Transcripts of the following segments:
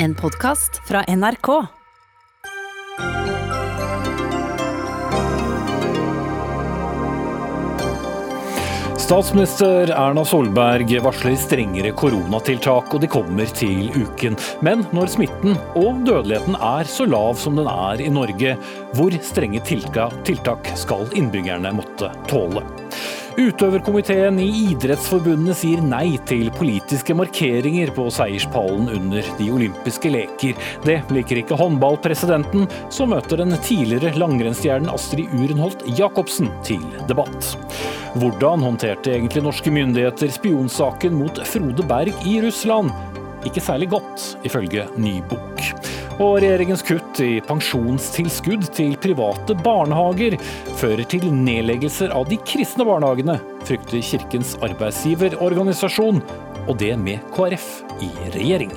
En podkast fra NRK. Statsminister Erna Solberg varsler strengere koronatiltak, og de kommer til uken. Men når smitten og dødeligheten er så lav som den er i Norge, hvor strenge tiltak skal innbyggerne måtte tåle? Utøverkomiteen i Idrettsforbundet sier nei til politiske markeringer på seierspallen under de olympiske leker. Det liker ikke håndballpresidenten, som møter den tidligere langrennsstjernen Astrid Urenholt Jacobsen til debatt. Hvordan håndterte egentlig norske myndigheter spionsaken mot Frode Berg i Russland? Ikke særlig godt, ifølge ny bok. Og regjeringens kutt i pensjonstilskudd til private barnehager fører til nedleggelser av de kristne barnehagene, frykter Kirkens arbeidsgiverorganisasjon, og det med KrF i regjering.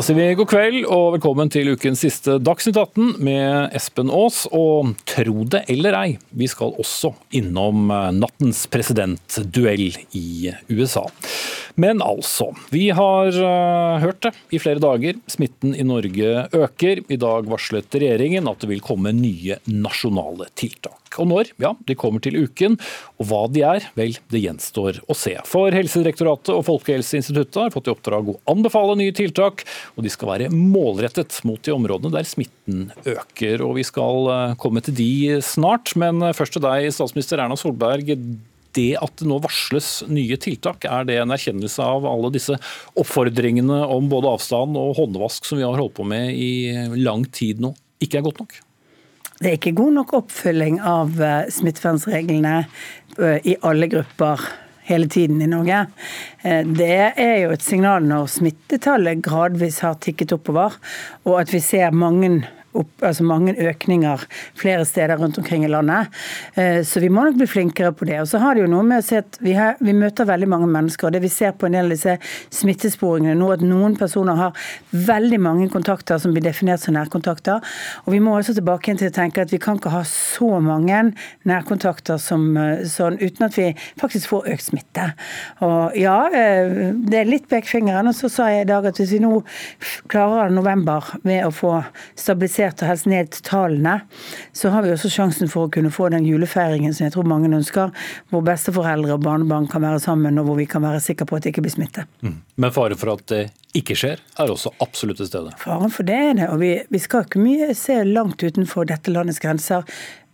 Sier vi god kveld og velkommen til ukens siste Dagsnytt 18 med Espen Aas. Og tro det eller ei, vi skal også innom eh, nattens presidentduell i USA. Men altså, vi har uh, hørt det i flere dager. Smitten i Norge øker. I dag varslet regjeringen at det vil komme nye nasjonale tiltak. Og når? Ja, de kommer til uken. Og hva de er, vel, det gjenstår å se. For Helsedirektoratet og Folkehelseinstituttet har fått i oppdrag å anbefale nye tiltak, og de skal være målrettet mot de områdene der smitten øker. Og vi skal eh, komme til de snart, men først til deg, statsminister Erna Solberg det at det nå varsles nye tiltak, er det en erkjennelse av alle disse oppfordringene om både avstand og håndvask som vi har holdt på med i lang tid nå, ikke er godt nok? Det er ikke god nok oppfølging av eh, smittevernreglene eh, i alle grupper hele tiden i Norge. Eh, det er jo et signal når smittetallet gradvis har tikket oppover, og at vi ser mange opp, altså mange økninger flere steder rundt omkring i landet. Eh, så vi må nok bli flinkere på det. Og så har det jo noe med å si at vi, har, vi, møter veldig mange mennesker. og Det vi ser på en del av disse smittesporingene nå, at noen personer har veldig mange kontakter som blir definert som nærkontakter. Og vi må også tilbake til å tenke at vi kan ikke ha så mange nærkontakter som eh, sånn, uten at vi faktisk får økt smitte. Og ja, eh, det er litt pekefingeren. Og så sa jeg i dag at hvis vi nå klarer november ved å få stabilisert redusert og helst ned tallene, så har vi også sjansen for å kunne få den julefeiringen som jeg tror mange ønsker, hvor besteforeldre og barnebarn kan være sammen, og hvor vi kan være sikre på at det ikke blir smitte. Mm. Men fare for at det ikke skjer, er også absolutt til stede? Faren for det er det, og vi, vi skal ikke mye se langt utenfor dette landets grenser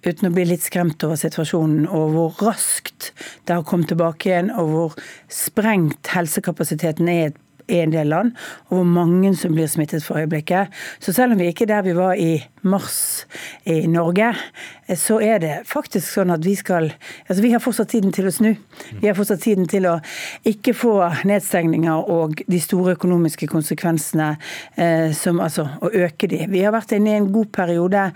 uten å bli litt skremt over situasjonen og hvor raskt det har kommet tilbake igjen, og hvor sprengt helsekapasiteten er i et en del land, og hvor mange som blir smittet for øyeblikket. Så selv om vi ikke er der vi var i mars i Norge, så er det faktisk sånn at vi skal Altså vi har fortsatt tiden til å snu. Vi har fortsatt tiden til å ikke få nedstengninger og de store økonomiske konsekvensene eh, som altså å øke de. Vi har vært inne i en god periode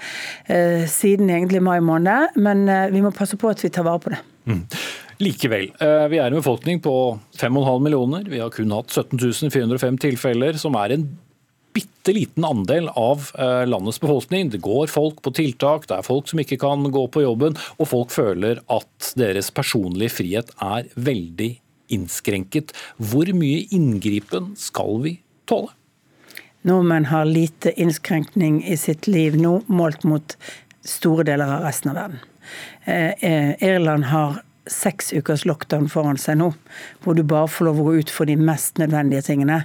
eh, siden egentlig mai måned, men eh, vi må passe på at vi tar vare på det. Mm. Likevel, eh, vi er en befolkning på 5,5 millioner. Vi har kun hatt 17 405 tilfeller, som er en bitte liten andel av eh, landets befolkning. Det går folk på tiltak, det er folk som ikke kan gå på jobben, og folk føler at deres personlige frihet er veldig innskrenket. Hvor mye inngripen skal vi tåle? Nordmenn har lite innskrenkning i sitt liv nå, målt mot store deler av resten av verden. Eh, Irland har seks ukers lockdown foran seg nå, hvor du bare får lov å gå ut for de mest nødvendige tingene.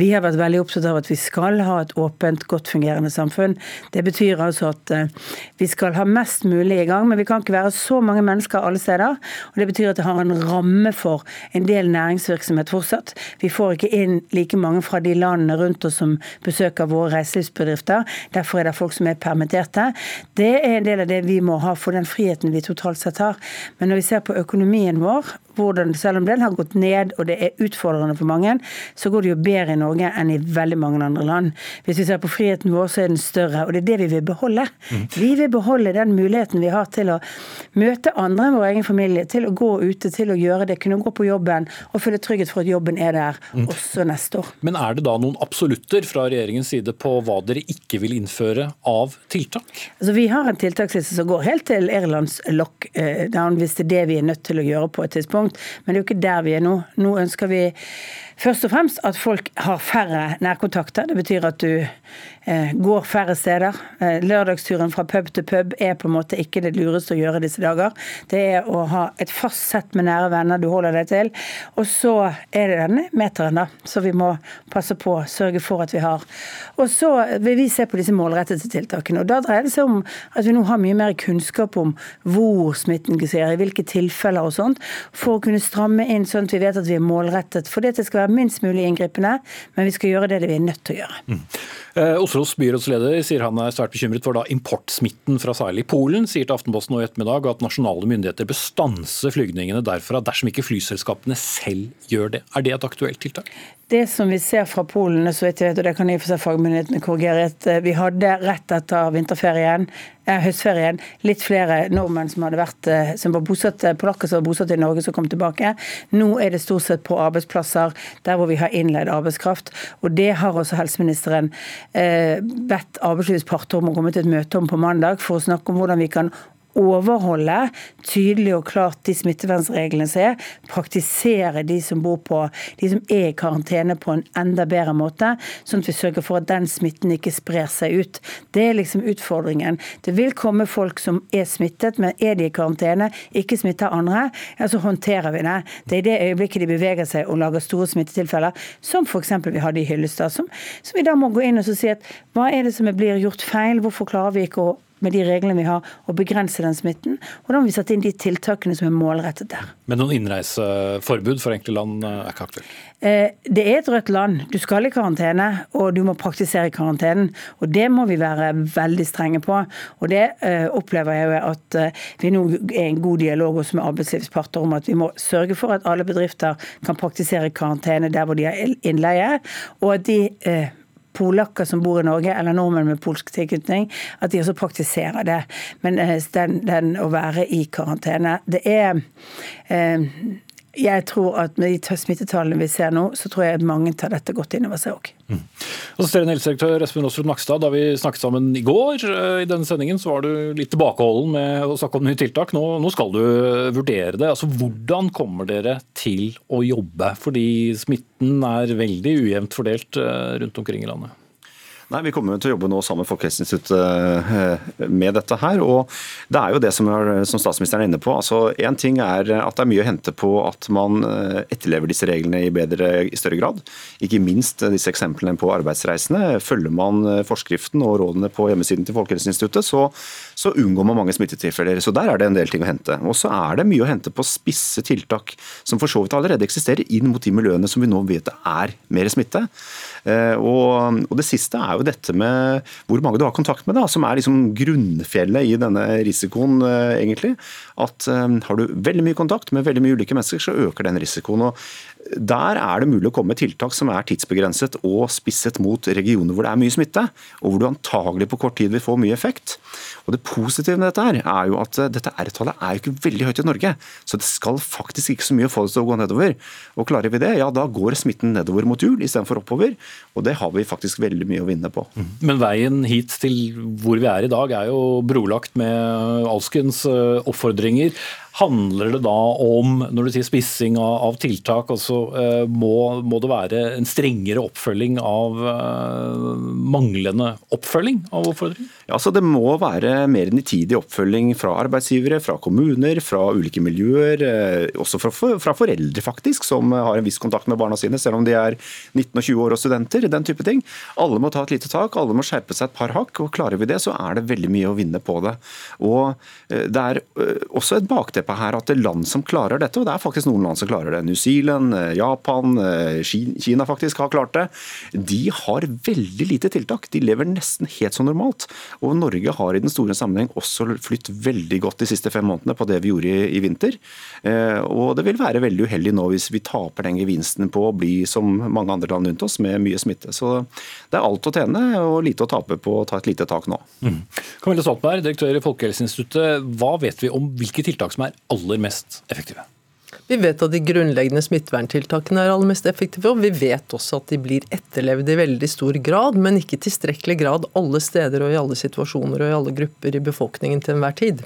Vi har vært veldig opptatt av at vi skal ha et åpent, godt fungerende samfunn. Det betyr altså at eh, vi skal ha mest mulig i gang, men vi kan ikke være så mange mennesker alle steder. Og det betyr at det har en ramme for en del næringsvirksomhet fortsatt. Vi får ikke inn like mange fra de landene rundt oss som besøker våre reiselivsbedrifter. Derfor er det folk som er permitterte. Det er en del av det vi må ha for den friheten vi totalt sett har. Men når vi ser på økonomien vår, hvordan, selv om den har gått ned og det er utfordrende for mange, så går det jo bedre i Norge enn i veldig mange andre land. Hvis vi ser på friheten vår, så er den større, og det er det vi vil beholde. Mm. Vi vil beholde den muligheten vi har til å møte andre enn vår egen familie, til å gå ute, til å gjøre det, kunne gå på jobben og føle trygghet for at jobben er der mm. også neste år. Men er det da noen absolutter fra regjeringens side på hva dere ikke vil innføre av tiltak? Altså, vi har en tiltaksliste som går helt til Irlands lockdown, hvis det er det vi er nødt til å gjøre på et tidspunkt. men det er jo ikke der vi er nå. Nå ønsker vi først og fremst at folk har færre nærkontakter. Det betyr at du går færre steder. Eh, lørdagsturen fra pub til pub er på en måte ikke det lureste å gjøre disse dager. Det er å ha et fast sett med nære venner du holder deg til. Og så er det denne meteren, da, så vi må passe på, sørge for at vi har. Og så vil vi se på disse målrettede tiltakene. og Da dreier det seg om at vi nå har mye mer kunnskap om hvor smitten skjer, i hvilke tilfeller og sånt, for å kunne stramme inn sånn at vi vet at vi er målrettet. For det skal være minst mulig inngripende, men vi skal gjøre det vi er nødt til å gjøre. Mm. Eh, Oslos byrådsleder sier han er svært bekymret for da importsmitten fra særlig Polen. Sier til Aftenposten nå i ettermiddag at nasjonale myndigheter bør stanse flygningene derfra dersom ikke flyselskapene selv gjør det. Er det et aktuelt tiltak? Det som vi ser fra Polen, så vidt jeg vet, og det kan i og for seg fagmyndighetene korrigere, at eh, vi hadde rett etter vinterferien, eh, høstferien, litt flere nordmenn som hadde vært, eh, som var bosatt, polakker som var bosatt i Norge, som kom tilbake. Nå er det stort sett på arbeidsplasser der hvor vi har innleid arbeidskraft. Og det har også helseministeren eh, bedt arbeidslivets parter om å komme til et møte om på mandag, for å snakke om hvordan vi kan overholde tydelig og klart de smittevernreglene som er, praktisere de som bor på, de som er i karantene på en enda bedre måte, sånn at vi sørger for at den smitten ikke sprer seg ut. Det er liksom utfordringen. Det vil komme folk som er smittet, men er de i karantene, ikke smitter andre, ja, så håndterer vi det. Det er i det øyeblikket de beveger seg og lager store smittetilfeller, som f.eks. vi hadde i Hyllestad, som, som vi da må gå inn og si at hva er det som blir gjort feil, hvorfor klarer vi ikke å med de reglene vi har, å begrense den smitten. Og da må vi sette inn de tiltakene som er målrettet der. Men noen innreiseforbud for enkelte land eh, er ikke aktuelt? Eh, det er et rødt land. Du skal i karantene, og du må praktisere karantenen. Og det må vi være veldig strenge på. Og det eh, opplever jeg at vi nå er en god dialog også med arbeidslivsparter om at vi må sørge for at alle bedrifter kan praktisere karantene der hvor de har innleie, og at de polakker som bor i Norge, eller nordmenn med polsk tilknytning, at de også praktiserer det. Men eh, den, den å være i karantene, det er eh, jeg tror at Med de smittetallene vi ser nå, så tror jeg mange tar dette godt inn over seg òg. Mm. Assisterende helsedirektør Espen Aasrud Nakstad, da vi snakket sammen i går eh, i denne sendingen, så var du litt tilbakeholden med å snakke om nye tiltak. Nå, nå skal du vurdere det. Altså, Hvordan kommer dere til å jobbe? Fordi smitten er veldig ujevnt fordelt rundt omkring i landet. Nei, Vi kommer til å jobbe nå sammen med Folkehelseinstituttet eh, med dette her. og Det er jo det som, er, som statsministeren er inne på. altså Én ting er at det er mye å hente på at man eh, etterlever disse reglene i, bedre, i større grad. Ikke minst disse eksemplene på arbeidsreisende. Følger man eh, forskriften og rådene på hjemmesiden til Folkehelseinstituttet, så, så unngår man mange smittetilfeller. Så der er det en del ting å hente. Og så er det mye å hente på spisse tiltak som for så vidt allerede eksisterer, inn mot de miljøene som vi nå vet det er mer smitte. Og, og det siste er jo dette med hvor mange du har kontakt med, da, som er liksom grunnfjellet i denne risikoen, eh, egentlig. At um, har du veldig mye kontakt med veldig mye ulike mennesker, så øker den risikoen. og der er det mulig å komme med tiltak som er tidsbegrenset og spisset mot regioner hvor det er mye smitte, og hvor du antagelig på kort tid vil få mye effekt. Og Det positive med dette her er jo at eh, dette R-tallet er jo ikke veldig høyt i Norge. Så det skal faktisk ikke så mye få det til å gå nedover. Og klarer vi det, ja da går smitten nedover mot jul istedenfor oppover. Og det har vi faktisk veldig mye å vinne på. Mm. Men veien hit til hvor vi er i dag er jo brolagt med alskens eh, oppfordringer. Handler det da om, når du sier spissing av, av tiltak, altså eh, må, må, det være en strengere oppfølging av eh, manglende oppfølging av oppfordring? Ja, så Det må være mer nitidig oppfølging fra arbeidsgivere, fra kommuner, fra ulike miljøer. Eh, også fra, fra, foreldre, faktisk, som har en viss kontakt med barna sine, selv om de er 19 og 20 år og studenter. den type ting. Alle må ta et lite tak, alle må skjerpe seg et par hakk. og Klarer vi det, så er det veldig mye å vinne på det. Og Det er også et bakteppe bakteppet her at det er land som klarer dette, og det er faktisk noen land som klarer det. New Zealand, eh, Japan, eh, Kina faktisk har klart det. De har veldig lite tiltak. De lever nesten helt som normalt. Og Norge har i den store sammenheng også flytt veldig godt de siste fem månedene på det vi gjorde i, i vinter. Eh, og det vil være veldig uheldig nå hvis vi taper den gevinsten på å bli som mange andre land rundt oss med mye smitte. Så det er alt å tjene og lite å tape på å ta et lite tak nå. Mm. Camilla Stoltenberg, direktør i Folkehelseinstituttet. Hva vet vi om hvilke tiltak som er aller mest effektive? Vi vet at de grunnleggende smitteverntiltakene er aller mest effektive, og vi vet også at de blir etterlevd i veldig stor grad, men ikke tilstrekkelig grad alle steder og i alle situasjoner og i alle grupper i befolkningen til enhver tid.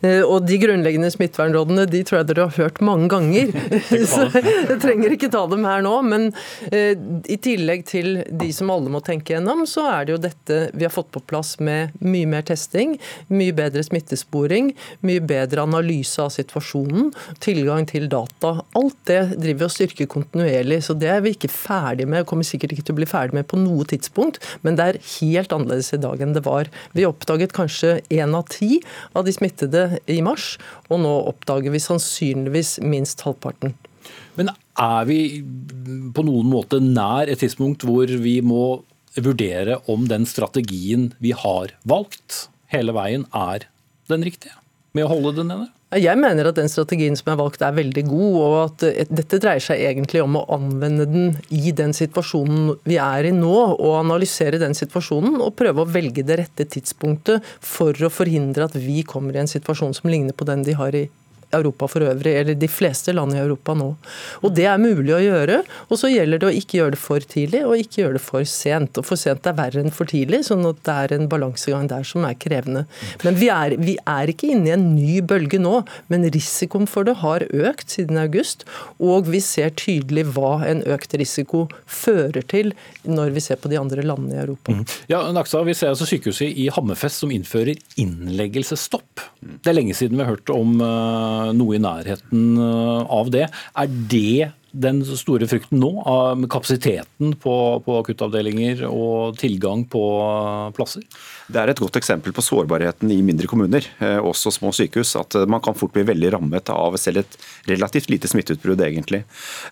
Eh, og de grunnleggende smittevernrådene de tror jeg dere har hørt mange ganger, så jeg trenger ikke ta dem her nå. Men eh, i tillegg til de som alle må tenke gjennom, så er det jo dette vi har fått på plass med mye mer testing, mye bedre smittesporing, mye bedre analyse av situasjonen, tilgang til data data. Alt det driver vi og styrker kontinuerlig, så det er vi ikke ferdig med. og Kommer sikkert ikke til å bli ferdig med på noe tidspunkt, men det er helt annerledes i dag enn det var. Vi oppdaget kanskje én av ti av de smittede i mars, og nå oppdager vi sannsynligvis minst halvparten. Men er vi på noen måte nær et tidspunkt hvor vi må vurdere om den strategien vi har valgt hele veien, er den riktige? Med å holde det nede? Jeg mener at den strategien som er valgt er veldig god, og at eh, dette dreier seg egentlig om å anvende den i den situasjonen vi er i nå, og analysere den situasjonen og prøve å velge det rette tidspunktet for å forhindre at vi kommer i en situasjon som ligner på den de har i Europa for øvrig, eller de fleste land i Europa nå. Og Det er mulig å gjøre, og så gjelder det å ikke gjøre det for tidlig og ikke gjøre det for sent. Og For sent er verre enn for tidlig, sånn at det er en balansegang der som er krevende. Men vi er, vi er ikke inne i en ny bølge nå, men risikoen for det har økt siden august. Og vi ser tydelig hva en økt risiko fører til når vi ser på de andre landene i Europa. Mm. Ja, Naksa, Vi ser altså sykehuset i Hammerfest som innfører innleggelsesstopp. Det er lenge siden vi har hørt om uh, noe i nærheten eh, av det. Er det den store frykten nå, med kapasiteten på, på, akuttavdelinger og tilgang på eh, plasser? Det er et godt eksempel på sårbarheten i mindre kommuner, eh, også små sykehus. At man kan fort bli veldig rammet av selv et relativt lite smitteutbrudd, egentlig.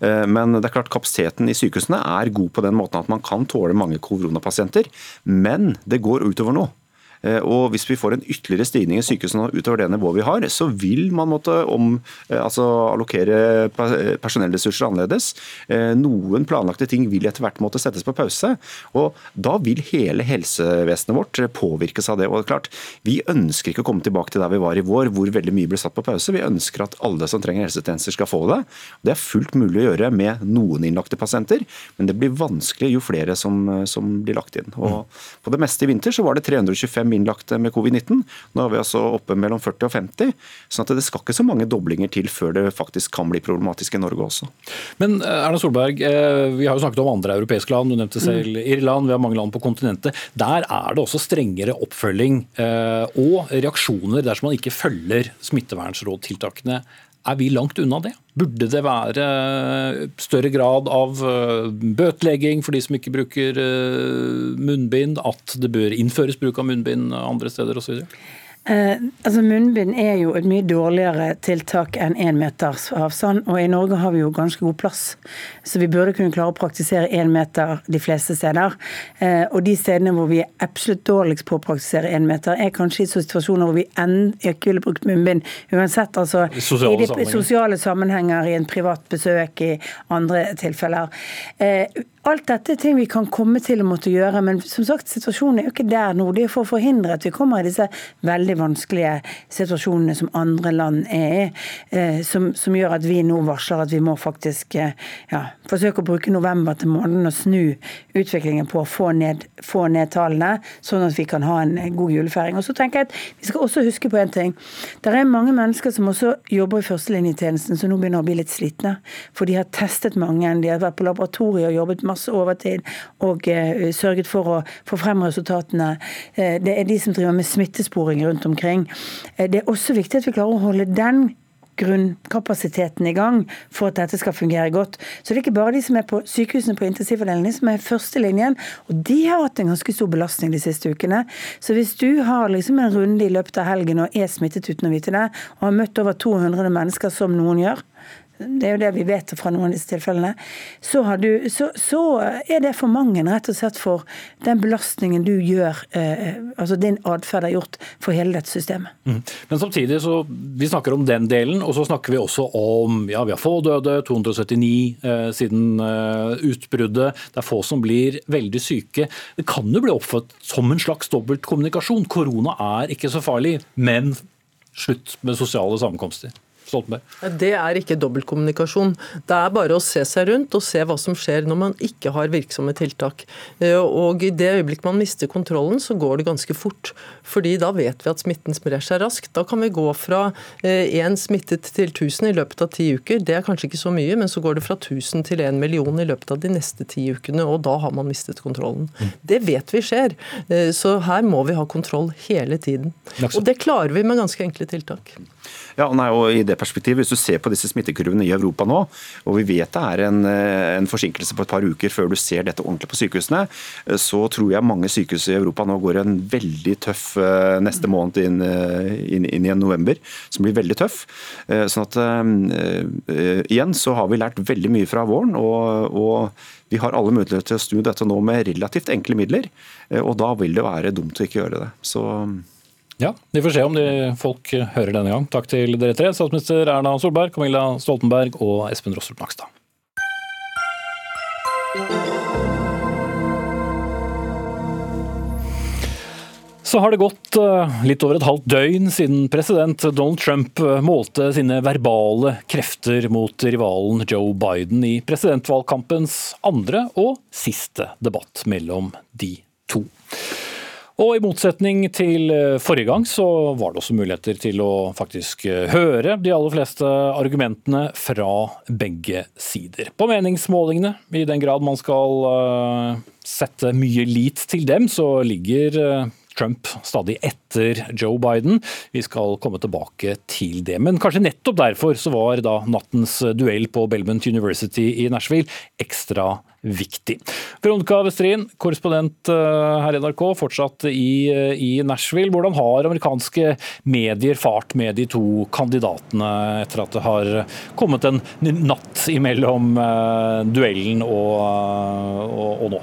Men det er klart kapasiteten i sykehusene er god på den måten at man kan tåle mange koronapasienter. Men det går utover nå. Eh, og Hvis vi får en ytterligere stigning i sykehusene utover det nivået vi har, så vil man måtte om, eh, altså allokere personellressurser annerledes. Eh, noen planlagte ting vil etter hvert måtte settes på pause. og Da vil hele helsevesenet vårt påvirkes av det. og det er klart, Vi ønsker ikke å komme tilbake til der vi var i vår, hvor veldig mye ble satt på pause. Vi ønsker at alle som trenger helsetjenester skal få det. Det er fullt mulig å gjøre med noen innlagte pasienter, men det blir vanskelig jo flere som, som blir lagt inn. Og På det meste i vinter så var det 325 fem innlagte med covid-19. Nå er vi altså oppe mellom 40 og 50. sånn at det skal ikke så mange doblinger til før det faktisk kan bli problematisk i Norge også. Men eh, Erna Solberg, eh, vi har jo snakket om andre europeiske land. Du nevnte selv mm. Irland, vi har mange land på kontinentet. Der er det også strengere oppfølging eh, og reaksjoner dersom man ikke følger smittevernrådtiltakene. Er vi langt unna det? Burde det være større grad av eh, bøtelegging for de som ikke bruker eh, munnbind? At det bør innføres bruk av munnbind andre steder osv.? Eh, altså Munnbind er jo et mye dårligere tiltak enn én meters avstand. Og i Norge har vi jo ganske god plass, så vi burde kunne klare å praktisere én meter de fleste steder. Eh, og de stedene hvor vi er absolutt dårligst på å praktisere én meter, er kanskje i situasjoner hvor vi ikke ville brukt munnbind uansett. Altså sosiale i de sammenhenger. sosiale sammenhenger, i en privat besøk, i andre tilfeller. Eh, Alt dette er ting vi kan komme til å måtte gjøre, men som sagt, situasjonen er jo ikke der nå. Det er for å forhindre at vi kommer i disse veldig vanskelige situasjonene som andre land er i, eh, som, som, gjør at vi nå varsler at vi må faktisk eh, ja, forsøke å bruke november til måneden og snu utviklingen på å få ned, få ned tallene, sånn at vi kan ha en god julefeiring. Og så tenker jeg at Vi skal også huske på en ting. Det er mange mennesker som også jobber i førstelinjetjenesten, som nå begynner å bli litt slitne. For de har testet mange, de har vært på laboratoriet og jobbet med masse overtid og uh, sørget for å få frem resultatene. Uh, det er de som driver med smittesporing rundt omkring. Uh, det er også viktig at vi klarer å holde den grunnkapasiteten i gang for at dette skal fungere godt. Så det er ikke bare de som er på sykehusene på intensivavdelingene som er førstelinjen. Og de har hatt en ganske stor belastning de siste ukene. Så hvis du har liksom en runde i løpet av helgen og er smittet uten å vite det, og har møtt over 200 mennesker som noen gjør, det er jo det vi vet fra noen av disse tilfellene, så, du, så, så er det for mange rett og slett for den belastningen du gjør, eh, altså din atferd har gjort for hele dette systemet. Mm. Men samtidig så vi snakker om den delen, og så snakker vi også om ja, vi har få døde, 279 eh, siden eh, utbruddet. Det er få som blir veldig syke. Det kan jo bli oppfattet som en slags dobbeltkommunikasjon. Korona er ikke så farlig, men slutt med sosiale sammenkomster. Stoltenberg? Det er ikke dobbeltkommunikasjon. Det er bare å se seg rundt og se hva som skjer når man ikke har virksomme tiltak. Eh, og I det øyeblikk man mister kontrollen, så går det ganske fort. Fordi da vet vi at smitten sprer seg raskt. Da kan vi gå fra én smittet til 1000 i løpet av ti uker. Det er kanskje ikke så mye, men så går det fra 1000 til 1 million i løpet av de neste ti ukene. Og da har man mistet kontrollen. Mm. Det vet vi skjer. Så her må vi ha kontroll hele tiden. Og det klarer vi med ganske enkle tiltak. Ja, nei, og i det perspektivet, Hvis du ser på disse smittekurvene i Europa nå, og vi vet det er en, eh, en, forsinkelse på et par uker før du ser dette ordentlig på sykehusene, eh, så tror jeg mange sykehus i Europa nå går en veldig tøff eh, neste måned inn, inn, inn i november, som blir veldig tøff. Sånn at igjen så har vi lært veldig mye fra våren, og, og vi har alle muligheter til å snu dette nå med relativt enkle midler. Og da vil det være dumt å ikke gjøre det. Så ja, Vi får se om de folk hører denne gang. Takk til dere tre, statsminister Erna Solberg, Camilla Stoltenberg og Espen Rostrup Nakstad. Så har det gått eh, litt over et halvt døgn siden president Donald Trump eh, målte sine verbale krefter mot rivalen Joe Biden i presidentvalgkampens andre og siste debatt mellom de to. Og I motsetning til eh, forrige gang, så var det også muligheter til å faktisk eh, høre de aller fleste argumentene fra begge sider. På meningsmålingene, i den grad man skal eh, sette mye lit til dem, så ligger Trump stadig etter Joe Biden. Vi skal komme tilbake til det. Men kanskje nettopp derfor så var da nattens duell på Belmont University i Nashville ekstra viktig. Veronica Westrin, korrespondent eh, her i NRK, fortsatt i, eh, i, Nashville. Hvordan har amerikanske medier fart med de to kandidatene etter at det har kommet en natt imellom uh, duellen og, og, og nå?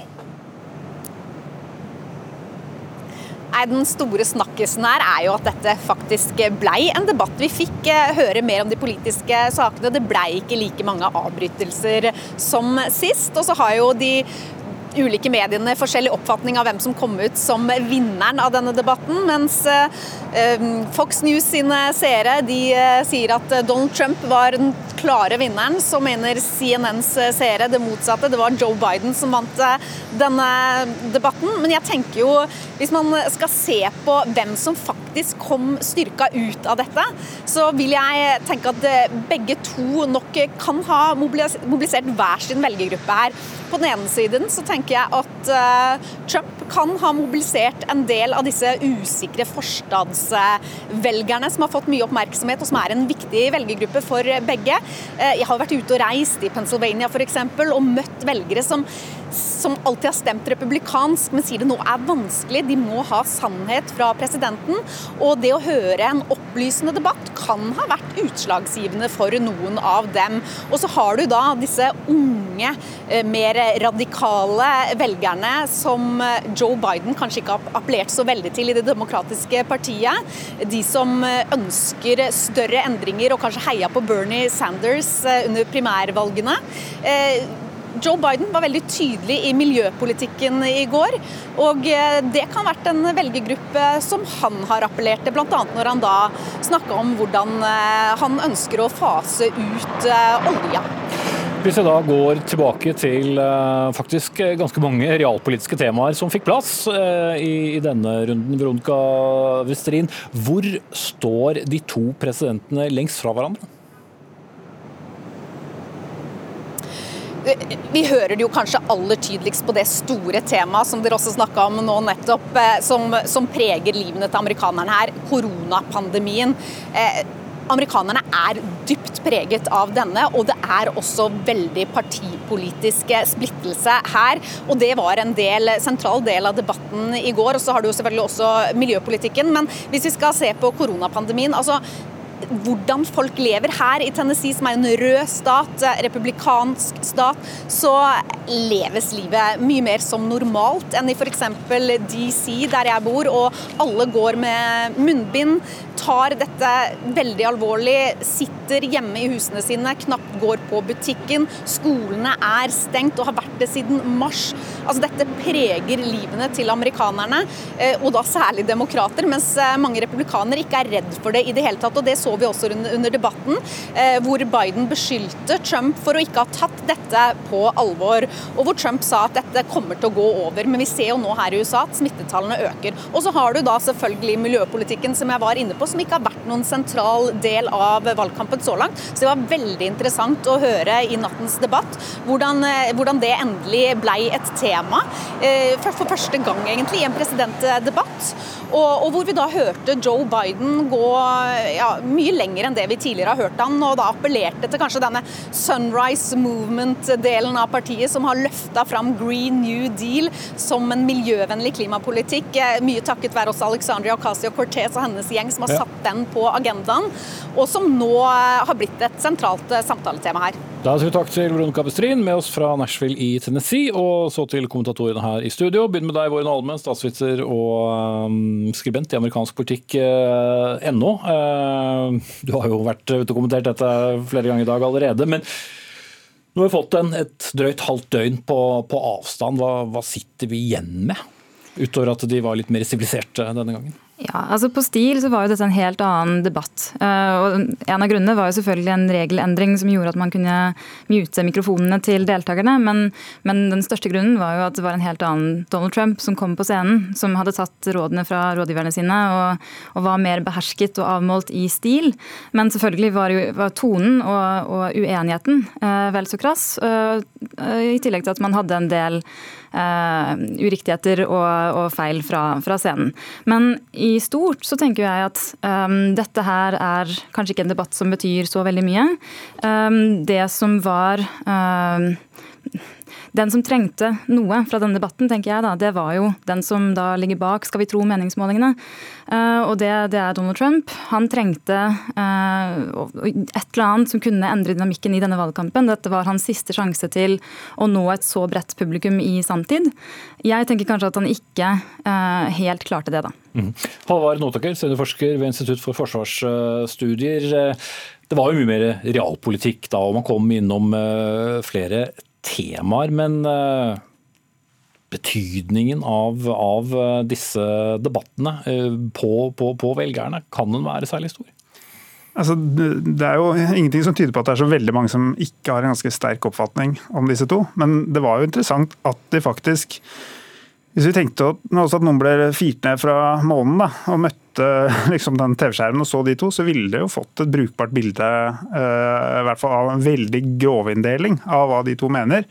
Nei, Den store snakkisen her er jo at dette faktisk blei en debatt. Vi fikk eh, høre mer om de politiske sakene. Det blei ikke like mange avbrytelser som sist. Og så har jo de ulike mediene forskjellig oppfatning av hvem som kom ut som vinneren av denne debatten. Mens eh, Fox News sine seere de eh, sier at Donald Trump var den klare vinneren. Så mener CNNs seere det motsatte. Det var Joe Biden som vant denne debatten. Men jeg tenker jo, hvis man skal se på hvem som faktisk kom styrka ut av dette, så vil jeg tenke at begge to nok kan ha mobilisert hver sin velgergruppe her. På den ene siden så tenker jeg at uh, Trump kan ha mobilisert en del av disse usikre forstadsvelgerne som har fått mye oppmerksomhet, og som er en viktig velgergruppe for begge. Uh, jeg har vært ute og reist i Pennsylvania f.eks. og møtt velgere som som alltid har stemt republikansk, men sier det nå er vanskelig. De må ha sannhet fra presidenten. Og det å høre en opplysende debatt kan ha vært utslagsgivende for noen av dem. Og så har du da disse unge, eh, mer radikale velgerne som eh, Joe Biden kanskje ikke har appellert så veldig til i Det demokratiske partiet. De som eh, ønsker større endringer og kanskje heia på Bernie Sanders under primærvalgene. Joe Biden var veldig tydelig i miljøpolitikken i går. Og eh, det kan ha vært en velgergruppe som han har appellert til, bl.a. når han da snakka om hvordan eh, han ønsker å fase ut eh, olja. Hvis vi da går tilbake til faktisk ganske mange realpolitiske temaer som fikk plass i, denne runden, Veronica Westrin. Hvor står de to presidentene lengst fra hverandre? Vi hører det jo kanskje aller tydeligst på det store temaet som dere også snakka om nå nettopp, eh, som, som, preger livene til amerikanerne her, koronapandemien. Eh, amerikanerne er dypt preget av denne, og det er også veldig partipolitisk splittelse her. Og det var en del, sentral del av debatten i går. Og så har du jo selvfølgelig også miljøpolitikken. Men hvis vi skal se på koronapandemien, altså hvordan folk lever her i Tennessee, som er en rød stat, republikansk stat, så leves livet mye mer som normalt enn i f.eks. DC, der jeg bor, og alle går med munnbind, tar dette veldig alvorlig, sitter hjemme i husene sine, knapt går på butikken. Skolene er stengt og har vært det siden mars. Altså Dette preger livene til amerikanerne, eh, og da særlig demokrater, mens eh, mange republikanere ikke er redd for det i det hele tatt. og Det så vi også under debatten, eh, hvor Biden beskyldte Trump for å ikke ha tatt dette på alvor, og hvor Trump sa at dette kommer til å gå over. Men vi ser jo nå her i USA at smittetallene øker. Og så har du da selvfølgelig miljøpolitikken, som jeg var inne på, som ikke har vært noen sentral del av valgkampen så langt. Så det var veldig interessant å høre i nattens debatt hvordan, hvordan det endelig ble et tema. For første gang egentlig i en presidentdebatt. Og, og, hvor vi da hørte Joe Biden gå ja, mye lenger enn det vi tidligere har hørt han, og da appellerte til kanskje denne Sunrise Movement-delen av partiet, som har løfta fram Green New Deal som en miljøvennlig klimapolitikk. Eh, mye takket være også Alexandria Ocasio-Cortez og hennes gjeng som har satt den på agendaen, og som nå eh, har blitt et sentralt eh, samtaletema her. Da sier vi takk til Veronica Bestrin med oss fra Nashville i Tennessee, og så til kommentatorene her i studio. Begynn med deg, Våren Almen, statsviter og um, skribent i amerikansk politikk Uh, uh, du har jo vært ute og kommentert dette flere ganger i dag allerede. men nå har vi fått en, et drøyt halvt døgn på, på avstand. Hva, hva sitter vi igjen med? Utover at de var litt mer siviliserte denne gangen. Ja, altså På stil så var jo dette en helt annen debatt. Eh, og En av grunnene var jo selvfølgelig en regelendring som gjorde at man kunne mute mikrofonene til deltakerne. Men, men, den største grunnen var jo at det var en helt annen Donald Trump som kom på scenen. Som hadde tatt rådene fra rådgiverne sine og, og var mer behersket og avmålt i stil. Men selvfølgelig var, jo, var tonen og, og uenigheten uh, vel så krass. Uh, I tillegg til at man hadde en del uriktigheter og, og feil fra, fra, scenen. Men i stort så tenker jeg at um, dette her er kanskje ikke en debatt som betyr så veldig mye. Um, det som var um, den som trengte noe fra denne debatten, tenker jeg da, det var jo den som da ligger bak, skal vi tro meningsmålingene. Uh, og det, det, er Donald Trump. Han trengte uh, et eller annet som kunne endre dynamikken i denne valgkampen. Dette var hans siste sjanse til å nå et så bredt publikum i sanntid. Jeg tenker kanskje at han ikke uh, helt klarte det, da. Mm. Halvard Notaker, seniorforsker ved Institutt for forsvarsstudier. Det var jo mye mer realpolitikk da, og man kom innom flere temaer, men eh, betydningen av, av eh, disse debattene eh, på, på, på, velgerne, kan den være særlig stor? Altså, det er jo ingenting som tyder på at det er så veldig mange som ikke har en ganske sterk oppfatning om disse to. Men det var jo interessant at de faktisk Hvis vi tenkte at noen ble firt ned fra månen da, og møtte liksom, den TV-skjermen og så de to, så ville det jo fått et brukbart bilde i hvert fall av en veldig grovinndeling av hva de to mener.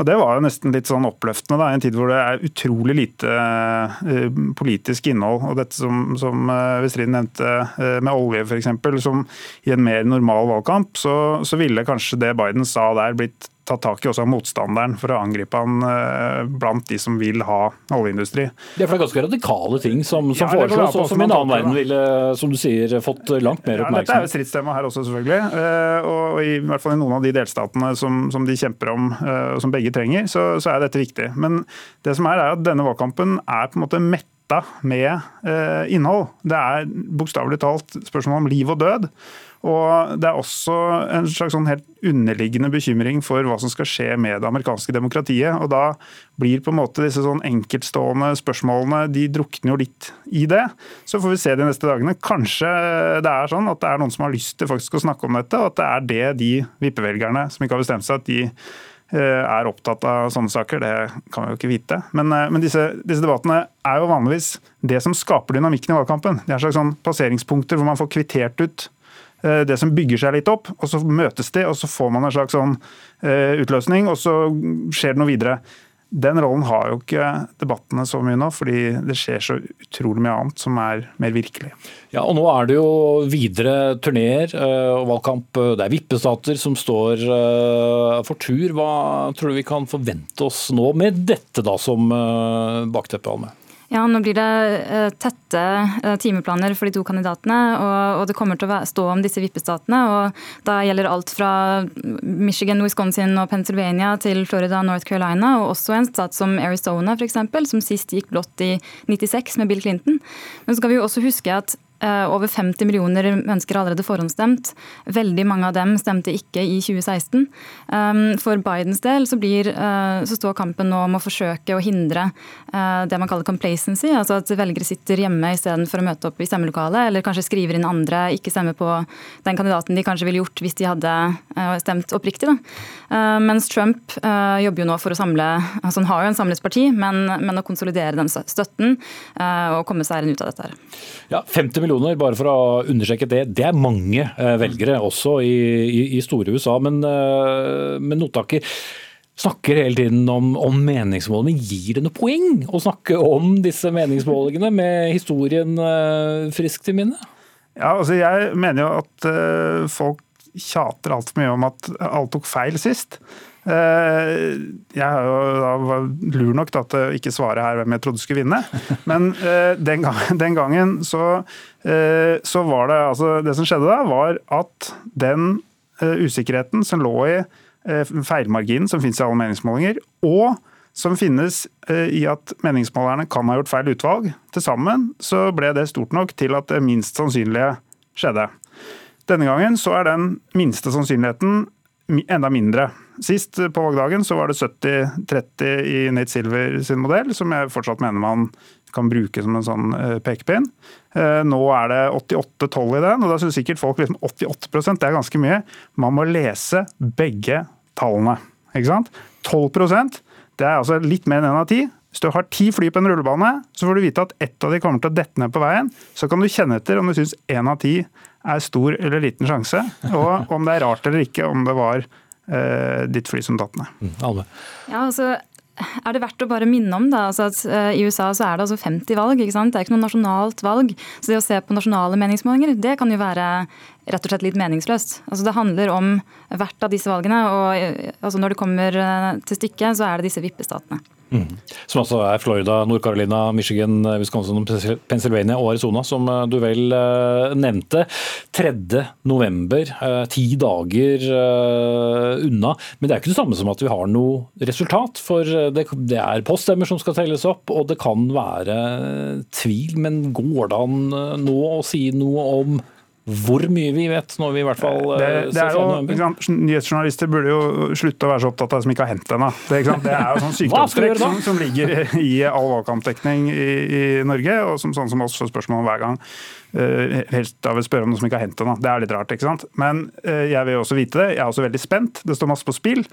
Og Det var jo nesten litt sånn oppløftende da, i en tid hvor det er utrolig lite uh, politisk innhold. og Dette som, som uh, Vestrin nevnte uh, med olje f.eks., som i en mer normal valgkamp, så, så ville kanskje det Biden sa der blitt tatt tak i også av motstanderen for å angripe han blant de som vil ha oljeindustri. Det er ganske radikale ting som, som ja, foreslås, og som i en annen verden ville som du sier, fått langt mer oppmerksomhet. Ja, dette er jo stridstema her også, selvfølgelig. Og i hvert fall i noen av de delstatene som, som de kjemper om, og som begge trenger, så, så, er dette viktig. Men det som er, er at denne valgkampen er på en måte mett med eh, innhold. Det er bokstavelig talt spørsmål om liv og død. Og det er også en slags sånn helt underliggende bekymring for hva som skal skje med det amerikanske demokratiet. Og da blir på en måte disse sånn enkeltstående spørsmålene de drukner jo litt i det. Så får vi se de neste dagene. Kanskje det er sånn at det er noen som har lyst til faktisk å snakke om dette, og at det er det de vippevelgerne som ikke har bestemt seg, at de Eh, er opptatt av sånne saker, det kan vi jo ikke vite. Men, eh, men disse, disse, debattene er jo vanligvis det som skaper dynamikken i valgkampen. Det er slags sånn passeringspunkter hvor man får kvittert ut det som bygger seg litt opp, og så møtes de, og så får man en slags sånn utløsning, og så skjer det noe videre. Den rollen har jo ikke debattene så mye nå, fordi det skjer så utrolig mye annet som er mer virkelig. Ja, og Nå er det jo videre turneer eh, og valgkamp. Det er vippestater som står eh, for tur. Hva tror du vi kan forvente oss nå med dette da som eh, bakteppe, Alme? Ja, nå blir det eh, tette eh, timeplaner for de to kandidatene. Og, det kommer til å stå om disse vippestatene. og Da gjelder alt fra Michigan, Wisconsin og Pennsylvania til Florida og North Carolina. Og også en stat som Arizona, f.eks., som sist gikk blått i 96 med Bill Clinton. Men så skal vi jo også huske at over 50 millioner mennesker har allerede forhåndsstemt. Veldig mange av dem stemte ikke i 2016. Um, for Bidens del så, blir, eh, så står kampen nå om å forsøke å hindre eh, det man kaller complacency, altså at velgere sitter hjemme istedenfor å møte opp i stemmelokalet, eller kanskje skriver inn andre, ikke stemmer på den kandidaten de kanskje ville gjort hvis de hadde stemt oppriktig. Da. Mens Trump jobber jo nå for å samle altså Han har jo en samlet parti, men, men å konsolidere den støtten og komme seg ut av dette. her. Ja, 50 millioner bare for å understreke det, det er mange eh, velgere, også i, i, i store USA. Men, eh, men Notaker snakker hele tiden om, om meningsmålene. men gir det noe poeng å snakke om disse meningsmålingene med historien frisk til minne? Ja, altså Jeg mener jo at folk tjater altfor mye om at alt tok feil sist. Eh, jeg var jo lur nok til å ikke svare her hvem jeg trodde skulle vinne. Men eh, den, gangen, den gangen så, eh, så, var det altså Det som skjedde da, var at den usikkerheten som lå i feilmarginen som finnes i alle meningsmålinger, og som finnes i at meningsmålerne kan ha gjort feil utvalg, til sammen så ble det stort nok til at det minst sannsynlige skjedde. Denne gangen så er den minste sannsynligheten enda mindre. Sist på valgdagen så var det 70-30 i Nate Silver sin modell, som jeg fortsatt mener man kan bruke som en sånn eh, pekepinn. Eh, nå er det 88-12 i den, og da syns sikkert folk liksom 88% det er ganske mye. Man må lese begge tallene. ikke sant? 12% det er altså litt mer enn én av ti. Hvis du har ti fly på en rullebane, så får du vite at ett av de kommer til å dette ned på veien. Så kan du kjenne etter om du syns én av ti er stor eller liten sjanse, og om det er rart eller ikke om det var eh, ditt fly som datt ned. Mm, ja, altså er det verdt å bare minne om da, altså at uh, I USA så er det altså 50 valg. ikke sant? Det er ikke noe nasjonalt valg. Så det å se på nasjonale meningsmålinger, det kan jo være rett og slett litt meningsløst. Altså Det handler om hvert av disse valgene. og uh, altså Når det kommer uh, til stykket, så er det disse vippestatene. Mm. Som altså er Florida, Nord-Carolina, Michigan, Wisconsin, Pennsylvania og Arizona, som eh, du vel uh, nevnte. 3. november, ti dager unna. Men det er ikke det samme som at vi har noe resultat. For det er poststemmer som skal telles opp, og det kan være tvil. Men går det an nå å si noe om hvor mye vi vet når vi i hvert fall det, eh, det jo, Nyhetsjournalister burde jo slutte å være så opptatt av det som ikke har hendt ennå. Det, det, er jo sånn sykdomstrekk som, som, ligger i all valgkampdekning i, i, Norge, og som sånn som oss får spørsmål om hver gang. Uh, helst da vil spørre om noe som ikke har hendt ennå. Det er litt rart. ikke sant? Men uh, jeg vil også vite det. Jeg er også veldig spent. Det står masse på spill.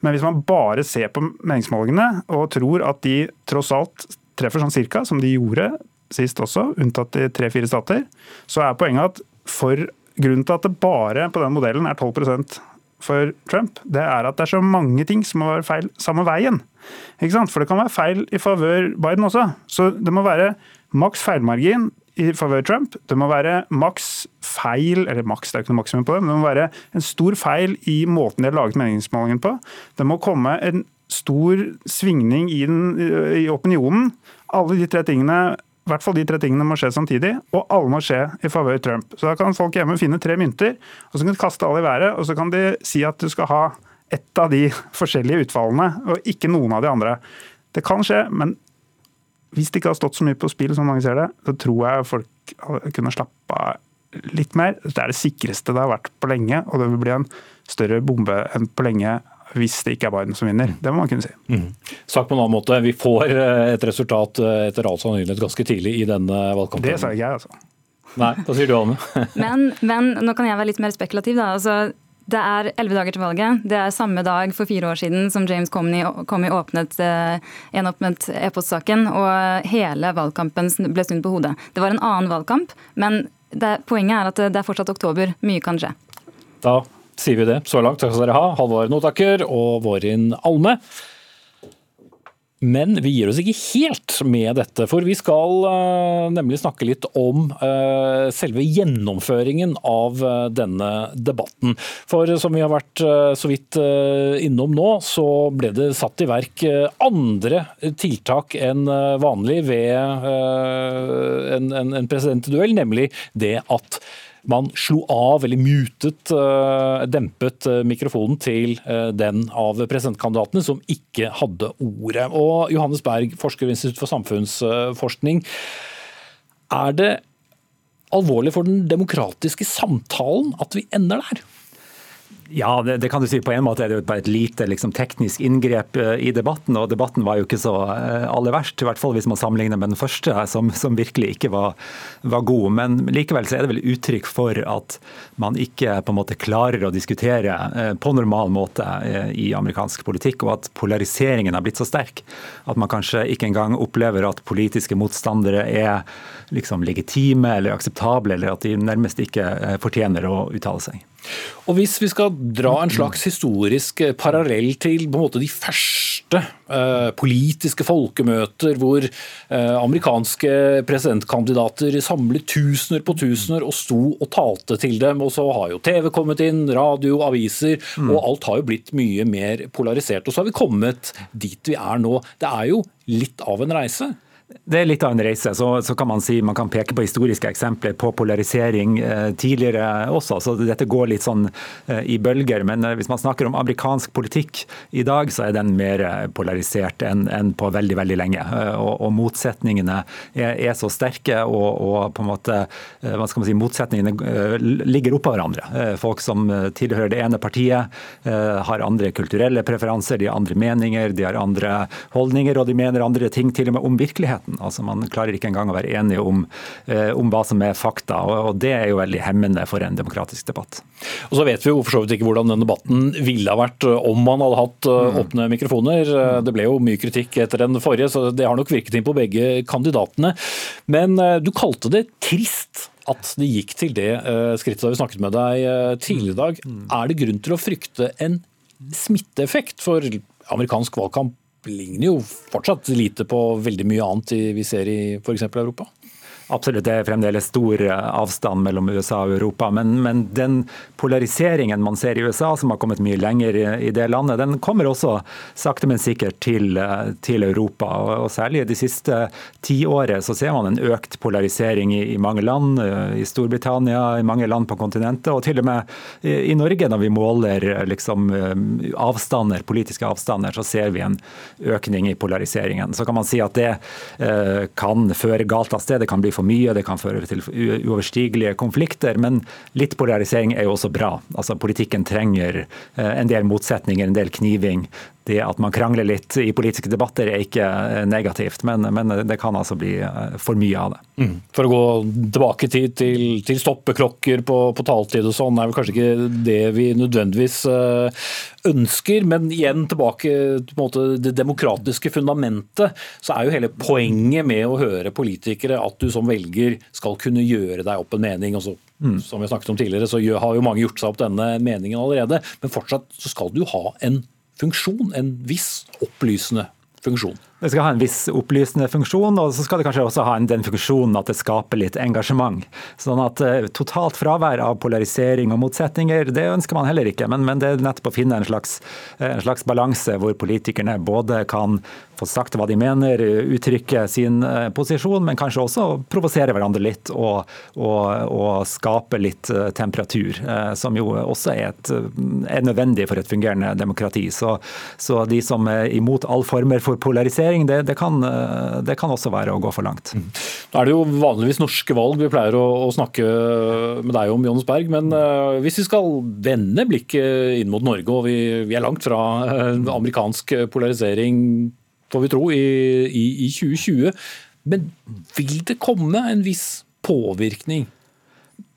Men hvis man bare ser på meningsmålingene og tror at de tross alt treffer sånn cirka, som de gjorde sist også, unntatt i tre-fire stater, så er poenget at for grunnen til at det bare på den modellen er 12% for Trump, det er at det er så mange ting som må være feil samme veien. For det kan være feil i favør Biden også. Så det må være maks feilmargin i favør Trump. Det må være maks feil, eller maks, det er ikke noe maksimum på det, men det må være en stor feil i måten de har laget meningsmålingen på. Det må komme en stor svingning i, den, i opinionen. Alle de tre tingene i hvert fall de tre tingene må skje samtidig, og alle må skje i favør Trump. Så Da kan folk hjemme finne tre mynter, og så kan de kaste alle i været, og så kan de si at du skal ha ett av de forskjellige utfallene, og ikke noen av de andre. Det kan skje, men hvis det ikke har stått så mye på spill som mange ser det, så tror jeg folk kunne slappe av litt mer. Det er det sikreste det har vært på lenge, og det vil bli en større bombe enn på lenge hvis det ikke er Biden som vinner. Det må man kunne si. Mm. Sagt på en annen måte, vi får eh, et resultat eh, etter all sannsynlighet ganske tidlig i denne valgkampen. Det sa ikke jeg, altså. Nei, hva sier du, Anne? men, men nå kan jeg være litt mer spekulativ, da. Altså, det er elleve dager til valget. Det er samme dag for fire år siden som James Comey, Comey åpnet enåpnet gjenåpnet e-postsaken, og hele valgkampen ble snudd på hodet. Det var en annen valgkamp, men det, poenget er at det er fortsatt oktober. Mye kan skje. Da sier vi det så langt. Takk skal dere ha, Halvor Notaker og Vårin Alme. Men vi gir oss ikke helt med dette, for vi skal uh, nemlig snakke litt om uh, selve gjennomføringen av uh, denne debatten. For som vi har vært så vidt innom nå, så ble det satt i verk andre tiltak enn vanlig ved en, en, en presidentduell, nemlig det at man slo av eller mutet, eh, dempet eh, mikrofonen til eh, den av presidentkandidatene som ikke hadde ordet. Og Johannes Berg, forsker ved Institutt for samfunnsforskning. Er det alvorlig for den demokratiske samtalen at vi ender der? Ja, det, det, kan du si. På en måte er det jo bare et lite liksom, teknisk inngrep uh, i debatten. Og debatten var jo ikke så uh, aller verst, i hvert fall hvis man sammenligner med den første, som, som virkelig ikke var, var, god. Men likevel så er det vel uttrykk for at man ikke på en måte klarer å diskutere uh, på normal måte i amerikansk politikk, og at polariseringen har blitt så sterk at man kanskje ikke engang opplever at politiske motstandere er liksom legitime eller akseptable, eller at de nærmest ikke fortjener å uttale seg. Og Hvis vi skal dra en slags historisk eh, parallell til på en måte de første eh, politiske folkemøter hvor eh, amerikanske presidentkandidater samlet tusener på tusener og sto og talte til dem, og så har jo TV kommet inn, radio, aviser, mm. og alt har jo blitt mye mer polarisert. Og så har vi kommet dit vi er nå. Det er jo litt av en reise. Det er litt av en reise. Så, så, kan man si man kan peke på historiske eksempler på polarisering eh, tidligere også. så Dette går litt sånn eh, i bølger. Men eh, hvis man snakker om amerikansk politikk i dag, så er den mer eh, polarisert enn en på veldig veldig lenge. Eh, og, og Motsetningene er, er, så sterke, og, og, på en måte, eh, hva skal man si, motsetningene ligger oppå hverandre. Folk som tilhører det ene partiet, har andre kulturelle preferanser, de har andre meninger, de har andre holdninger, og de mener andre ting til og med om virkeligheten virkeligheten. Altså Man klarer ikke engang å være enige om, eh, om hva som er fakta, og, Det er jo veldig hemmende for en demokratisk debatt. Og Så vet vi jo for så vidt ikke hvordan den debatten ville ha vært eh, om man hadde hatt eh, mm. åpne mikrofoner. Det ble jo mye kritikk etter den forrige, så det har nok virket inn på begge kandidatene. Men du kalte det trist at det gikk til det skrittet da vi snakket med deg tidligere i dag. Mm. Er det grunn til å frykte en smitteeffekt? For amerikansk valgkamp ligner jo fortsatt lite på veldig mye annet vi ser i f.eks. Europa. Absolutt, det er fremdeles stor eh, avstand mellom USA og Europa. Men, men, den polariseringen man ser i USA, som har kommet mye lenger i det landet, den kommer også sakte, men sikkert til, eh, til Europa. Og, og, Særlig de siste tiåret så ser man en økt polarisering i, i, mange land. Eh, I Storbritannia, i mange land på kontinentet, og til og med i, i Norge, når vi måler liksom, avstander, politiske avstander, så ser vi en økning i polariseringen. Så kan man si at det eh, kan føre galt av sted. Det kan bli for for mye, det kan føre til uoverstigelige konflikter. Men litt polarisering er jo også bra. Altså Politikken trenger eh, en del motsetninger, en del kniving det at man krangler litt i politiske debatter er ikke eh, negativt, men, men det kan altså bli eh, for mye av det. Mm. For å gå tilbake til, til, til stoppeklokker på, på taletid og sånn, er vel kanskje ikke det vi nødvendigvis eh, ønsker. Men igjen tilbake til det demokratiske fundamentet, så er jo hele poenget med å høre politikere at du som velger skal kunne gjøre deg opp en mening. og så Mm. Som vi snakket om tidligere, så har jo mange gjort seg opp denne meningen allerede. Men fortsatt så skal du ha en funksjon, en viss opplysende funksjon. Det skal ha en viss opplysende funksjon, og så skal det kanskje også ha den funksjonen at det skaper litt engasjement. Sånn at uh, Totalt fravær av polarisering og motsetninger, det ønsker man heller ikke. Men, men det er nettopp å finne en slags, en slags balanse hvor politikerne både kan få sagt hva de mener, uttrykke sin uh, posisjon, men kanskje også provosere hverandre litt og, og, og skape litt temperatur. som jo også er, et, er, nødvendig for et fungerende demokrati. Så, så de som er imot all former for polarisering, polarisering, det, det, kan, eh, det, kan, også være å gå for langt. Mm. Nå er det jo vanligvis norske valg vi pleier å, å snakke med deg om, Jonas Berg. Men uh, hvis vi skal vende blikket inn mot Norge, og vi, vi er langt fra uh, amerikansk polarisering, får vi tro, i, i, i 2020. Men vil det komme en viss påvirkning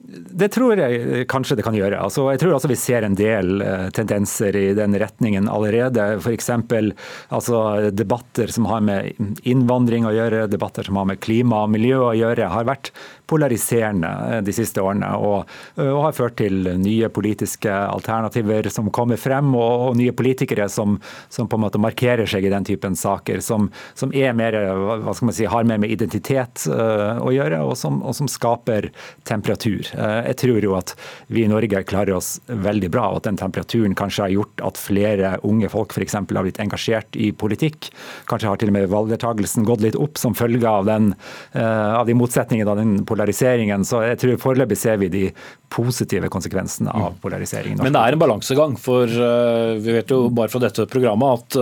Det tror jeg kanskje det kan gjøre. Altså, jeg tror også vi ser en del uh, tendenser i den retningen allerede. F.eks. Altså, debatter som har med innvandring å gjøre, debatter som har med klima og miljø å gjøre, har vært polariserende eh, de siste årene. Og, eh, og, har ført til nye politiske alternativer som kommer frem, og, og nye politikere som, som, på en måte markerer seg i den typen saker. Som, som er mer, hva skal man si, har mer med identitet uh, å gjøre, og som, og som skaper temperatur. Uh, jeg tror jo at vi i Norge klarer oss veldig bra, og at den temperaturen kanskje har gjort at flere unge folk f.eks. har blitt engasjert i politikk. Kanskje har til og med valgdeltakelsen gått litt opp som følge av, den, uh, av de motsetningene av den polariseringen. Så jeg tror foreløpig ser vi de positive konsekvensene av polariseringen. Men det er en balansegang, for eh, vi vet jo bare fra dette programmet at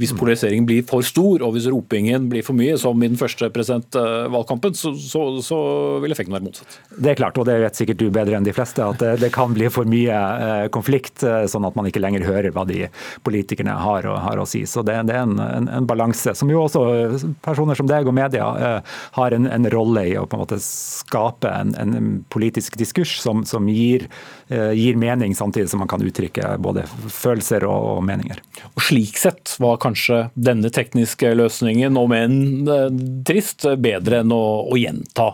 hvis polariseringen blir for stor, og hvis ropingen blir for mye, som i den første presidentvalgkampen, så, så, så vil effekten være motsatt. Det er klart, og det vet sikkert du bedre enn de fleste, at det, kan bli for mye eh, konflikt, eh, sånn at man ikke lenger hører hva de politikerne har, har å si. Så det, det er en, en, en, balanse som jo også eh, personer som deg og media har en, en rolle i å på en måte skape en, politisk diskurs som, som gir, gir, mening, samtidig som man kan uttrykke både følelser og, og meninger. Og Slik sett var kanskje denne tekniske løsningen, om enn trist, bedre enn å, å gjenta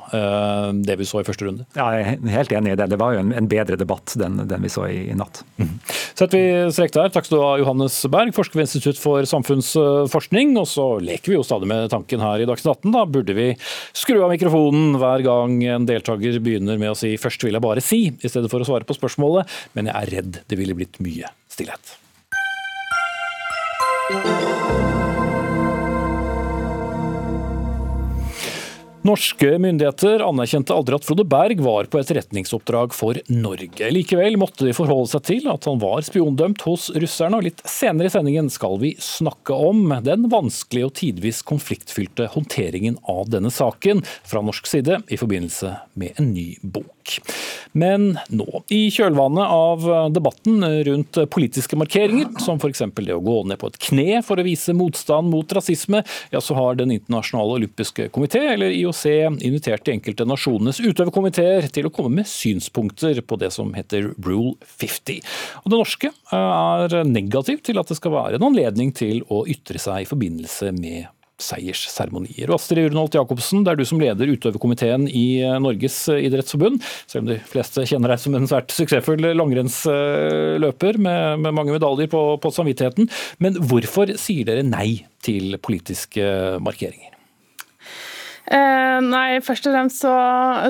det vi så i første runde? Ja, jeg er helt enig i det. Det var jo en, en bedre debatt enn den vi så i, i natt. Mm. Setter vi strek der. Takk skal du ha, Johannes Berg, forsker ved Institutt for samfunnsforskning. Og så leker vi jo stadig med tanken her i Dagsnytt 18. Da burde vi skru av mikrofonen hver gang en deltaker begynner med å si 'først vil jeg bare si', i stedet for å svare på spørsmålet. Men jeg er redd det ville blitt mye stillhet. Norske myndigheter anerkjente aldri at Frode Berg var på etterretningsoppdrag for Norge. Likevel måtte de forholde seg til at han var spiondømt hos russerne, og litt senere i sendingen skal vi snakke om den vanskelige og tidvis konfliktfylte håndteringen av denne saken fra norsk side i forbindelse med en ny bok. Men nå, i kjølvannet av debatten rundt politiske markeringer, som f.eks. det å gå ned på et kne for å vise motstand mot rasisme, ja, så har Den internasjonale olympiske komité, eller IOC, invitert de enkelte nasjonenes utøverkomiteer til å komme med synspunkter på det som heter Rule 50. Og Det norske er negativ til at det skal være en anledning til å ytre seg i forbindelse med seiersseremonier. Astrid Urnholt Jacobsen, det er du som leder utøverkomiteen i eh, Norges eh, idrettsforbund. Selv om de fleste kjenner deg som en svært suksessfull langrennsløper med, med mange medaljer på, på samvittigheten. Men hvorfor sier dere nei til politiske markeringer? Eh, nei, først og fremst så,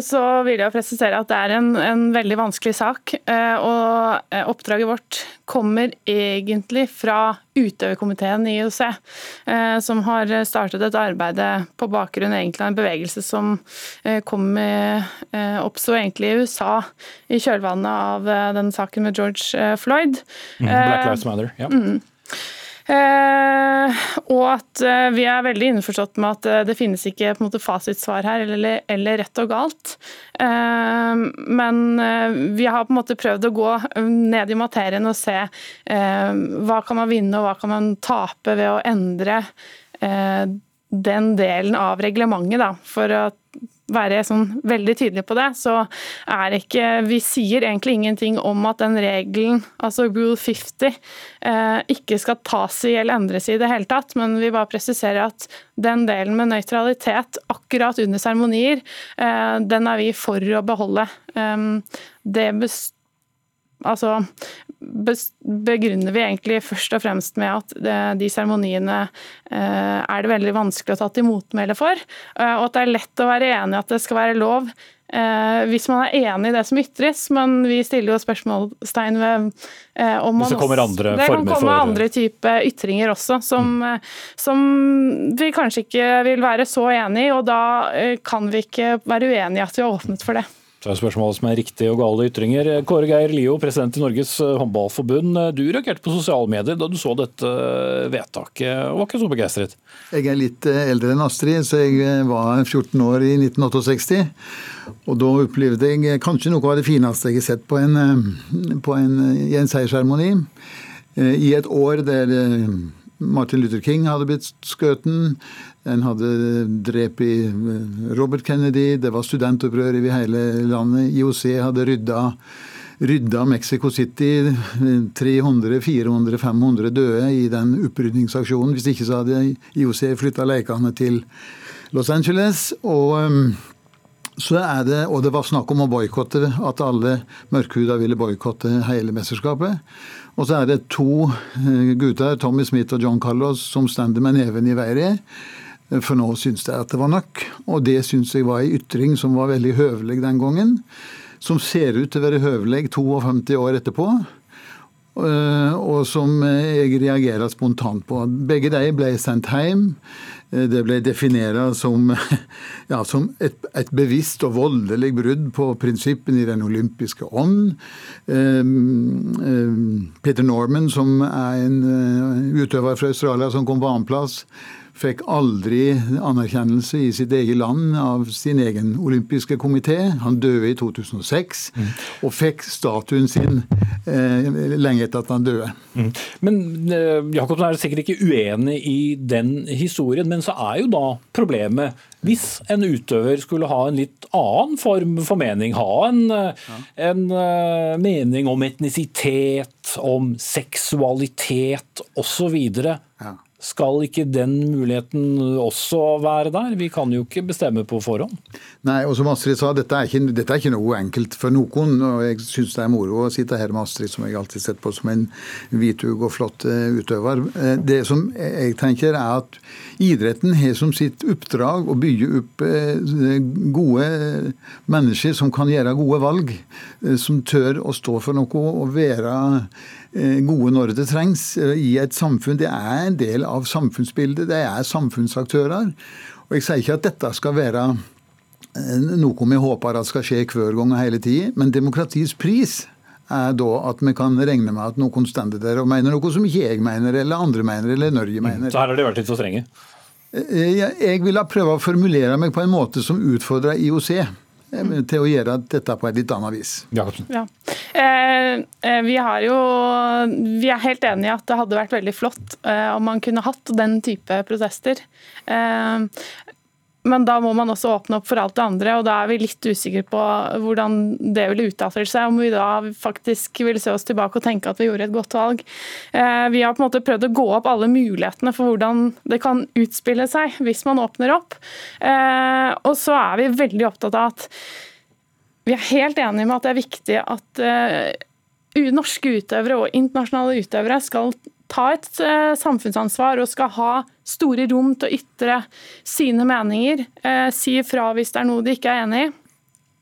så, vil jeg presisere at det er en, en veldig vanskelig sak. Eh, og eh, oppdraget vårt kommer egentlig fra utøverkomiteen i IOC, eh, som har startet et arbeid på bakgrunn av en bevegelse som eh, kom med, eh, oppsto egentlig i USA i kjølvannet av den saken med George Floyd. Mm, Black Lives Matter, ja. Mm. Eh, og at eh, vi er veldig innforstått med at eh, det finnes ikke på en måte fasitsvar her, eller, eller rett og galt. Men vi har på en måte prøvd å gå ned i materien og se hva kan man vinne og hva kan man tape ved å endre den delen av reglementet. Da, for at være sånn veldig tydelig på det, så er ikke Vi sier egentlig ingenting om at den regelen, altså rule 50, eh, ikke skal tas i eller endres i det hele tatt, men vi bare presiserer at den delen med nøytralitet akkurat under seremonier, eh, den er vi for å beholde. Um, det best altså, begrunner vi egentlig først og fremst med at de seremoniene eh, er det veldig vanskelig å ta til motmæle for, eh, og at det er lett å være enig i at det skal være lov. Eh, hvis man er enig i det som ytres, men vi stiller jo spørsmålstegn ved om man også, det andre det kan komme andre type ytringer også, som, mm. som, vi kanskje ikke vil være så enig i, og da kan vi ikke være uenige i at vi har åpnet for det. Så er spørsmålet som er riktige og gale ytringer. Kåre Geir Lio, president i Norges eh, håndballforbund. Du reagerte på sosiale medier da du så dette eh, vedtaket, og var ikke så begeistret? Jeg er litt eh, eldre enn Astrid, så jeg var 14 år i 1968. Og da opplevde jeg kanskje noe av det fineste jeg har sett på en, på en, i en seiersseremoni. I et år der Martin Luther King hadde blitt skøten. En hadde drept Robert Kennedy. Det var studentopprør i hele landet. IOC hadde rydda, rydda Mexico City. 300, 400, 500 døde i den opprydningsaksjonen. Hvis ikke så hadde IOC flytta lekene til Los Angeles. og er det, og det var snakk om å boikotte, at alle mørkhuda ville boikotte hele mesterskapet. Og så er det to eh, gutter, Tommy Smith og John Carlos, som stender med neven i været. For nå syns jeg at det var nok. Og det syns jeg var en ytring som var veldig høvelig den gangen. Som ser ut til å være høvelig 52 år etterpå. Eh, og som jeg reagerer spontant på. Begge de ble sendt hjem. Eh, det ble definert som, ja, som et, et, bevisst og voldelig brudd på prinsippene i den olympiske ånd. Peter Norman, som er en eh, utøver fra Australia som kom på annenplass, fikk aldri anerkjennelse i sitt eget land av sin egen olympiske komité. Han døde i 2006 mm. og fikk statuen sin eh, lenge etter at han døde. Mm. Men eh, Jacobsen er sikkert ikke uenig i den historien, men så er jo da problemet hvis en utøver skulle ha en litt annen form for mening, ha en, eh, ja. en uh, mening om etnisitet, om seksualitet osv. Skal ikke den muligheten også være der? Vi kan jo ikke bestemme på forhånd. Nei, og som Astrid sa, dette er ikke, dette er ikke noe enkelt for noen. og Jeg syns det er moro å sitte her med Astrid, som jeg alltid har sett på som en hvitug og flott eh, utøver. Eh, det som jeg tenker er at idretten har som sitt oppdrag å bygge opp eh, gode mennesker som kan gjøre gode valg. Som tør å stå for noe og være gode når det trengs eh, i et samfunn. Det er en del av samfunnsbildet. Det er samfunnsaktører. Og Jeg sier ikke at dette skal være eh, noe vi håper at skal skje hver gang og hele tida, men demokratiets pris er da at vi kan regne med at noen står der og mener noe som ikke jeg mener, eller andre mener, eller Norge mener. Så her har de vært litt så strenge? Jeg vil prøve å formulere meg på en måte som utfordrer IOC. Eh, til å gjøre dette på et litt annet vis. Ja. Eh, eh, vi, har jo, vi er helt enig i at det hadde vært veldig flott eh, om man kunne hatt den type protester. Eh, men da må man også åpne opp for alt det andre, og da er vi litt usikre på hvordan det ville utartet seg. Om vi da faktisk vil se oss tilbake og tenke at vi gjorde et godt valg. Eh, vi har på en måte prøvd å gå opp alle mulighetene for hvordan det kan utspille seg hvis man åpner opp. Eh, og så er vi veldig opptatt av at vi er helt enige med at det er viktig at eh, norske utøvere og internasjonale utøvere skal ta et uh, samfunnsansvar og skal ha store rom til å ytre sine meninger. Uh, si ifra hvis det er noe de ikke er enig i.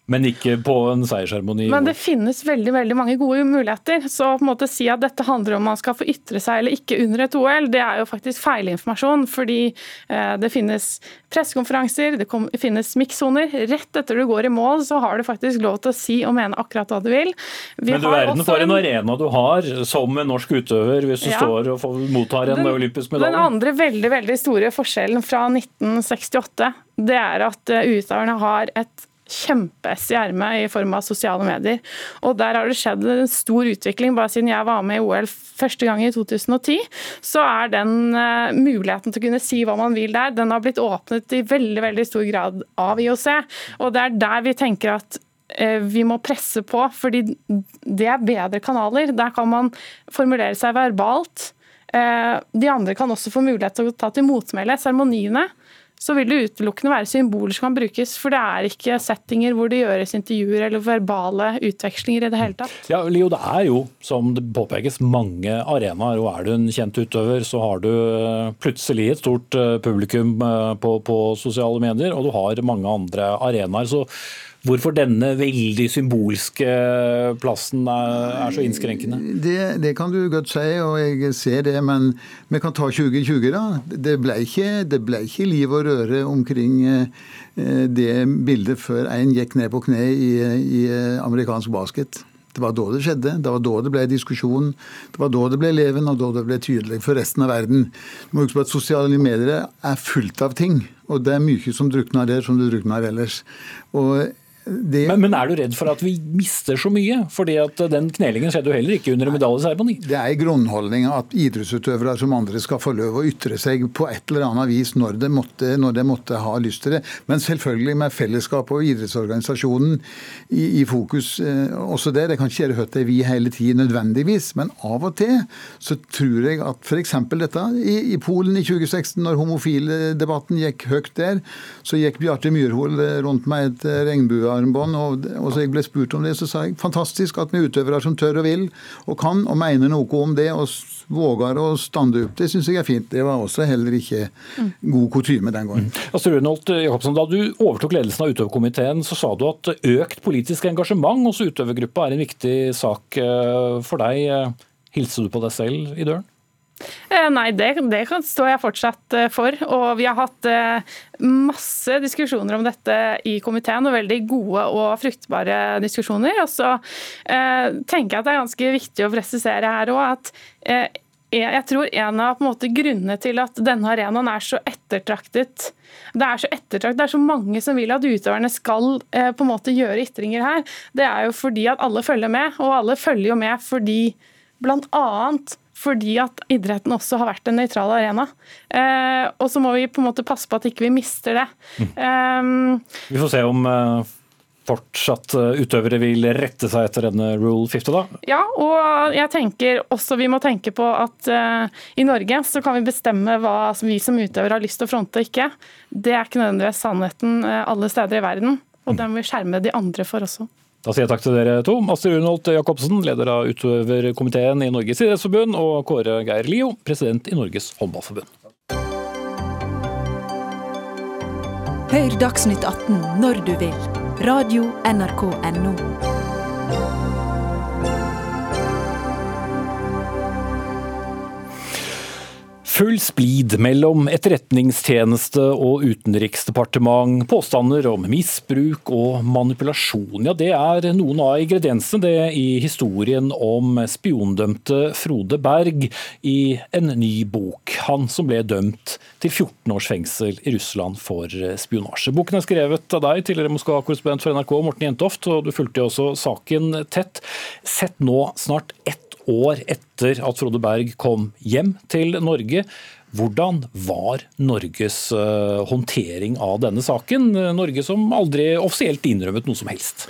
Men ikke på en seiersseremoni? Men det finnes veldig veldig mange gode muligheter. Så på en måte si at dette handler om man skal få ytre seg eller ikke under et OL, det er jo faktisk feilinformasjon. Fordi eh, det finnes pressekonferanser, det finnes mikssoner. Rett etter du går i mål, så har du faktisk lov til å si og mene akkurat hva du vil. Vi Men du verden for en arena du har som en norsk utøver, hvis du ja. står og får, mottar en den, olympisk medalje. Den andre veldig, veldig store forskjellen fra 1968, det er at eh, utøverne har et kjempe-S i ermet i form av sosiale medier. Og Der har det skjedd en stor utvikling. Bare siden jeg var med i OL første gang i 2010, så er den uh, muligheten til å kunne si hva man vil der, den har blitt åpnet i veldig veldig stor grad av IOC. Og Det er der vi tenker at uh, vi må presse på, fordi det er bedre kanaler. Der kan man formulere seg verbalt. Uh, de andre kan også få mulighet til å ta til motmæle. Seremoniene så vil det utelukkende være symboler som kan brukes. For det er ikke settinger hvor det gjøres intervjuer eller verbale utvekslinger i det hele tatt. Ja, Leo, det er jo, som det påpekes, mange arenaer. Og er du en kjent utøver, så har du eh, plutselig et stort eh, publikum eh, på, på sosiale medier, og du har mange andre arenaer. Så Hvorfor denne veldig symbolske plassen er, er så innskrenkende? Det, det, kan du godt si, og jeg ser det. Men vi kan ta 2020, da. Det ble ikke, det ble ikke liv og røre omkring eh, det bildet før en gikk ned på kne i, i amerikansk basket. Det var da det skjedde. Det var da det ble diskusjon. Det var da det ble leven, og da det ble tydelig for resten av verden. Du må huske på at Sosiale medier er fullt av ting. Og det er mye som drukner der, som det drukner ellers. Og det, men, men, er du redd for at vi mister så mye? Fordi at den knelingen skjedde jo heller ikke under en medaljeseremoni. Det er grunnholdninga at idrettsutøvere som andre skal få lov å ytre seg på et eller annet vis når de måtte, når de måtte ha lyst til det. Men selvfølgelig med fellesskapet og idrettsorganisasjonen i, i fokus eh, også der. Det kan ikke gjøre hørt vi hele tiden nødvendigvis, men av og til så tror jeg at f.eks. dette i, i, Polen i 2016, når homofildebatten gikk høyt der, så gikk Bjarte Myrhol rundt med et regnbue armbånd, og, og så jeg ble spurt om det, så sa jeg fantastisk at vi utøvere som tør og vil, og kan og mener noe om det, og våger å stande opp. Det syns jeg er fint. Det var også heller ikke god kutyme den gangen. Mm. Altså, Runholt Jacobsen, da du overtok ledelsen av utøverkomiteen, så sa du at økt politisk engasjement hos utøvergruppa er en viktig sak eh, for deg. Hilste du på deg selv i døren? Eh, nei, det, det står jeg fortsatt eh, for. Og vi har hatt eh, masse diskusjoner om dette i komiteen, og veldig gode og fruktbare diskusjoner. Og så tenker jeg at det er ganske viktig å presisere her òg at jeg tror en av en grunnene til at denne arenaen er så ettertraktet det er så ettertraktet, det er så mange som vil at utøverne skal på en måte gjøre ytringer her. Det er jo fordi at alle følger med, og alle følger jo med fordi bl.a fordi at idretten også har vært en nøytral arena. Eh, og så må vi på en måte passe på at ikke vi mister det. Mm. Um, vi får se om eh, fortsatt utøvere vil rette seg etter denne rule 50, da? Ja, og jeg tenker også vi må tenke på at eh, i Norge så kan vi bestemme hva vi som utøvere har lyst til å fronte og ikke. Det er ikke nødvendigvis sannheten uh, alle steder i verden, og mm. den vi skjerme de andre for også. Da sier jeg takk til dere to. Astrid Runholt Jacobsen, leder av utøverkomiteen i Norges idrettsforbund, og Kåre Geir Lio, president i Norges håndballforbund. Hør Dagsnytt 18 når du vil. Radio NRK Radio.nrk.no. Full splid mellom etterretningstjeneste og utenriksdepartement. Påstander om misbruk og manipulasjon. Ja, det er noen av ingrediensene det i historien om spiondømte Frode Berg i en ny bok. Han som ble dømt til 14 års fengsel i Russland for spionasje. Boken er skrevet av deg, tidligere Moskva-korrespondent for NRK, Morten Jentoft, og du fulgte jo også saken tett. Sett nå snart ett år etter at Frode Berg kom hjem til Norge. Hvordan var Norges eh, håndtering av denne saken? Norge som aldri offisielt innrømmet noe som helst.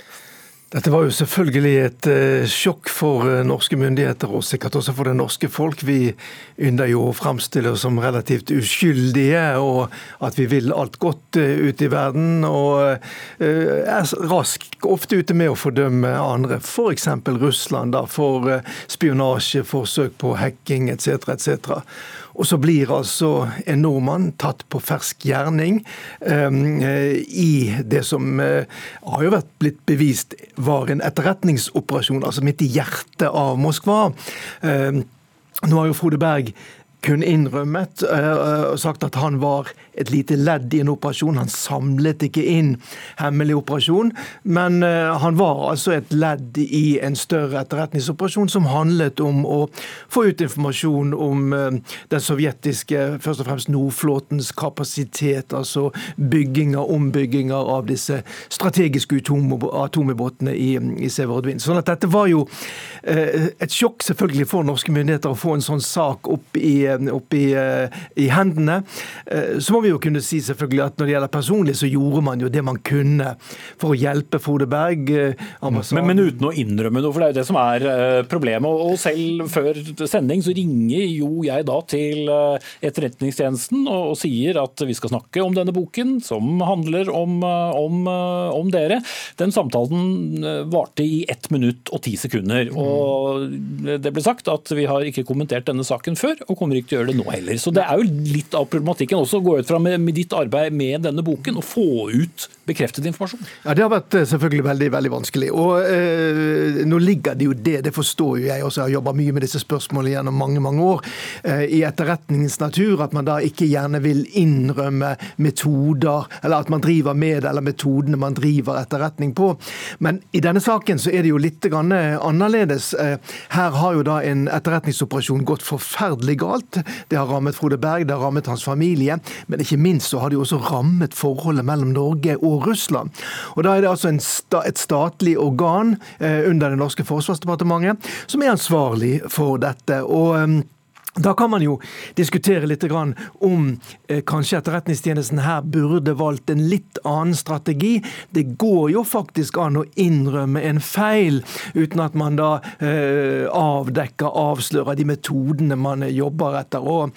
Dette var jo selvfølgelig et uh, sjokk for uh, norske myndigheter, og sikkert også for det norske folk. Vi ynder jo å framstille oss som relativt uskyldige, og at vi vil alt godt uh, ute i verden. Og er rask ofte ute med å fordømme andre, f.eks. Russland, da, for spionasje, forsøk på hacking etc. etc. Og så blir altså en nordmann tatt på fersk gjerning um, i det som uh, har jo vært blitt bevist var en etterretningsoperasjon, altså midt i hjertet av Moskva. Um, nå har jo Frode Berg kun innrømmet uh, og sagt at han var et lite ledd i en operasjon. Han samlet ikke inn hemmelig operasjon, men eh, han var altså et ledd i en større etterretningsoperasjon som handlet om å få ut informasjon om eh, den sovjetiske, først og fremst Nordflåtens kapasitet, altså bygginger, ombygginger av disse strategiske atomubåtene i, i Severodvin. Sånn at dette var jo eh, et sjokk selvfølgelig for norske myndigheter å få en sånn sak opp i, opp i, i hendene. Så må vi jo kunne si selvfølgelig at når det gjelder personlig, så gjorde man jo det man kunne for å hjelpe Frode Berg. Eh, men, men, uten å innrømme noe, for det er jo det som er eh, problemet. Og selv før sending så ringer jo jeg da til eh, Etterretningstjenesten og, sier at vi skal snakke om denne boken, som handler om, om, om dere. Den samtalen varte i ett minutt og ti sekunder. Og det ble sagt at vi har ikke kommentert denne saken før, og kommer ikke til å gjøre det nå heller. Så det er jo litt av problematikken også å gå ut fra med, med, ditt arbeid med denne boken å få ut bekreftet informasjon? Ja, Det har vært eh, selvfølgelig veldig veldig vanskelig. Og eh, Nå ligger det jo det, det forstår jo jeg også, jeg har jobba mye med disse spørsmålene gjennom mange mange år, eh, i etterretningens natur at man da ikke gjerne vil innrømme metoder, eller at man driver med eller metodene man driver etterretning på. Men i denne saken så er det jo litt annerledes. Eh, her har jo da en etterretningsoperasjon gått forferdelig galt. Det har rammet Frode Berg, det har rammet hans familie. Men ikke minst så har det jo også rammet forholdet mellom Norge og Russland. Og Da er det altså sta, et statlig organ eh, under det norske forsvarsdepartementet som er ansvarlig for dette. og eh, da kan man jo diskutere litt om eh, kanskje Etterretningstjenesten her burde valgt en litt annen strategi. Det går jo faktisk an å innrømme en feil, uten at man da eh, avdekker, avslører de metodene man jobber etter. Og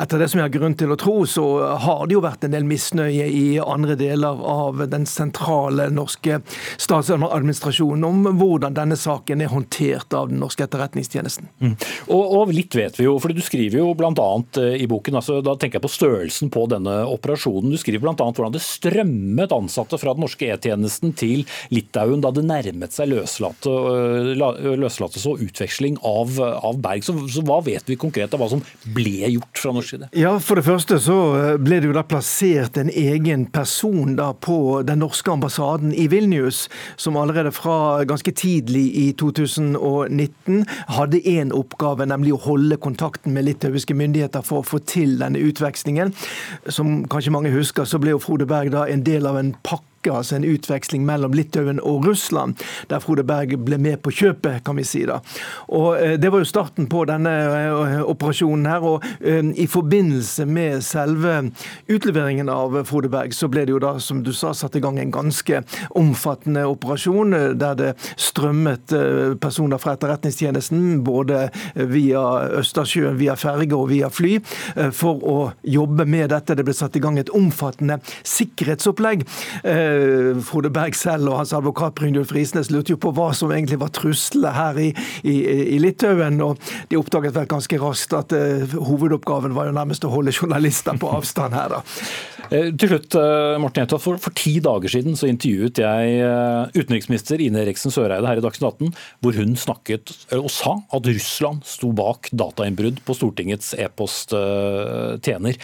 etter det som jeg har grunn til å tro, så har det jo vært en del misnøye i andre deler av den sentrale norske statsadministrasjonen om hvordan denne saken er håndtert av den norske etterretningstjenesten. Mm. Og, og litt vet vi jo, for du skriver jo bl.a. Eh, i boken, altså, da tenker jeg på størrelsen på denne operasjonen, du skriver bl.a. hvordan det strømmet ansatte fra den norske E-tjenesten til Litauen da det nærmet seg løslate, eh, løslatelse og utveksling av, av Berg. Så, så, hva vet vi konkret av hva som ble gjort fra norsk side? Ja, For det første så eh, ble det jo da plassert en egen person da på den norske ambassaden i Vilnius, som allerede fra ganske tidlig i 2019 hadde én oppgave, nemlig å holde kontakten med litauiske myndigheter for å få til denne utvekslingen. Som kanskje mange husker, så ble jo Frode Berg da en del av en pakke altså en utveksling mellom Litauen og Russland, der Frode Berg ble med på kjøpet, kan vi si. da. Og eh, Det var jo starten på denne eh, operasjonen her. og eh, I forbindelse med selve utleveringen av Frode Berg, så ble det jo da, som du sa, satt i gang en ganske omfattende operasjon, der det strømmet personer fra Etterretningstjenesten, både via Østersjøen, via ferge og via fly, for å jobbe med dette. Det ble satt i gang et omfattende sikkerhetsopplegg. Eh, Frode Berg selv og hans advokat Brynjulf Risnes lurte jo på hva som egentlig var truslene her i, i, i, Litauen. og De oppdaget vel ganske raskt at uh, hovedoppgaven var jo nærmest å holde journalister på avstand her. da. Eh, til slutt, Morten Jentoft, for, for, ti dager siden så intervjuet jeg utenriksminister Ine Eriksen Søreide her i Dagsnytt 18, hvor hun snakket og sa at Russland sto bak datainnbrudd på Stortingets e-post-tjener.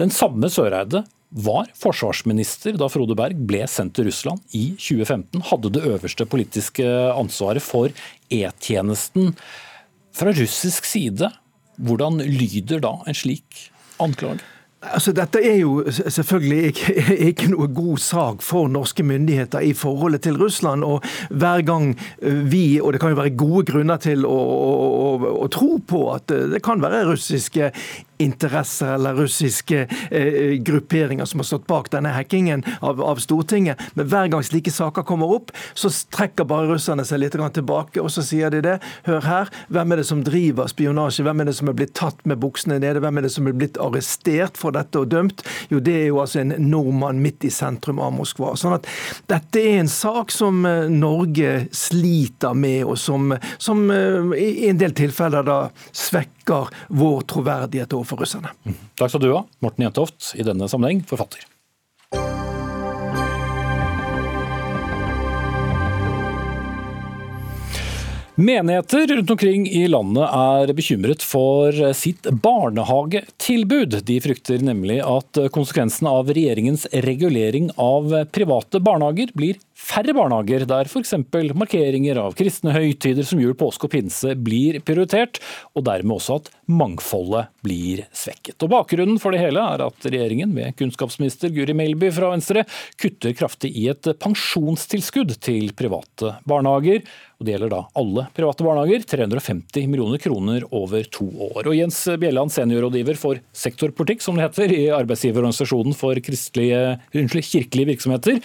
Den samme Søreide var forsvarsminister da Frode Berg ble sendt til Russland i 2015. Hadde det øverste politiske ansvaret for E-tjenesten. Fra russisk side, hvordan lyder da en slik anklage? Altså, dette er jo selvfølgelig ikke, ikke, noe god sak for norske myndigheter i forholdet til Russland. og Hver gang vi, og det kan jo være gode grunner til å, å, å tro på at det kan være russiske interesser eller russiske eh, grupperinger som har stått bak denne hackingen av, av, Stortinget. Men hver gang slike saker kommer opp, så trekker bare russerne seg litt tilbake, og så sier de det. Hør her, hvem er det som driver spionasje? Hvem er det som er blitt tatt med buksene nede? Hvem er det som er blitt arrestert for dette og dømt? Jo, det er jo altså en nordmann midt i sentrum av Moskva. Sånn at dette er en sak som eh, Norge sliter med, og som, som eh, i en del tilfeller da svekker vår troverdighet overfor for russerne. Mm. Takk skal du ha, Morten Jentoft, i denne sammenheng forfatter. Menigheter rundt omkring i landet er bekymret for sitt barnehagetilbud. De frykter nemlig at konsekvensen av regjeringens regulering av private barnehager blir færre barnehager, der f.eks. markeringer av kristne høytider som jul, påske og pinse blir prioritert, og dermed også at mangfoldet blir svekket. Og Bakgrunnen for det hele er at regjeringen, med kunnskapsminister Guri Melby fra Venstre, kutter kraftig i et pensjonstilskudd til private barnehager. Og Det gjelder da alle private barnehager. 350 millioner kroner over to år. Og Jens Bjelland, seniorrådgiver for sektorpolitikk, som det heter, i arbeidsgiverorganisasjonen for kirkelige virksomheter.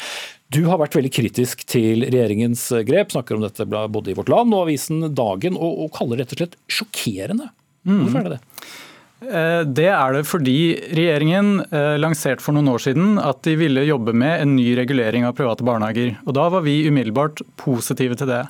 Du har vært veldig kritisk til regjeringens grep, snakker om dette både i Vårt Land og avisen Dagen, og, og kaller det rett og slett sjokkerende. Hvorfor er det det? Eh, det er det fordi regjeringen eh, lanserte for noen år siden at de ville jobbe med en ny regulering av private barnehager. Og Da var vi umiddelbart positive til det.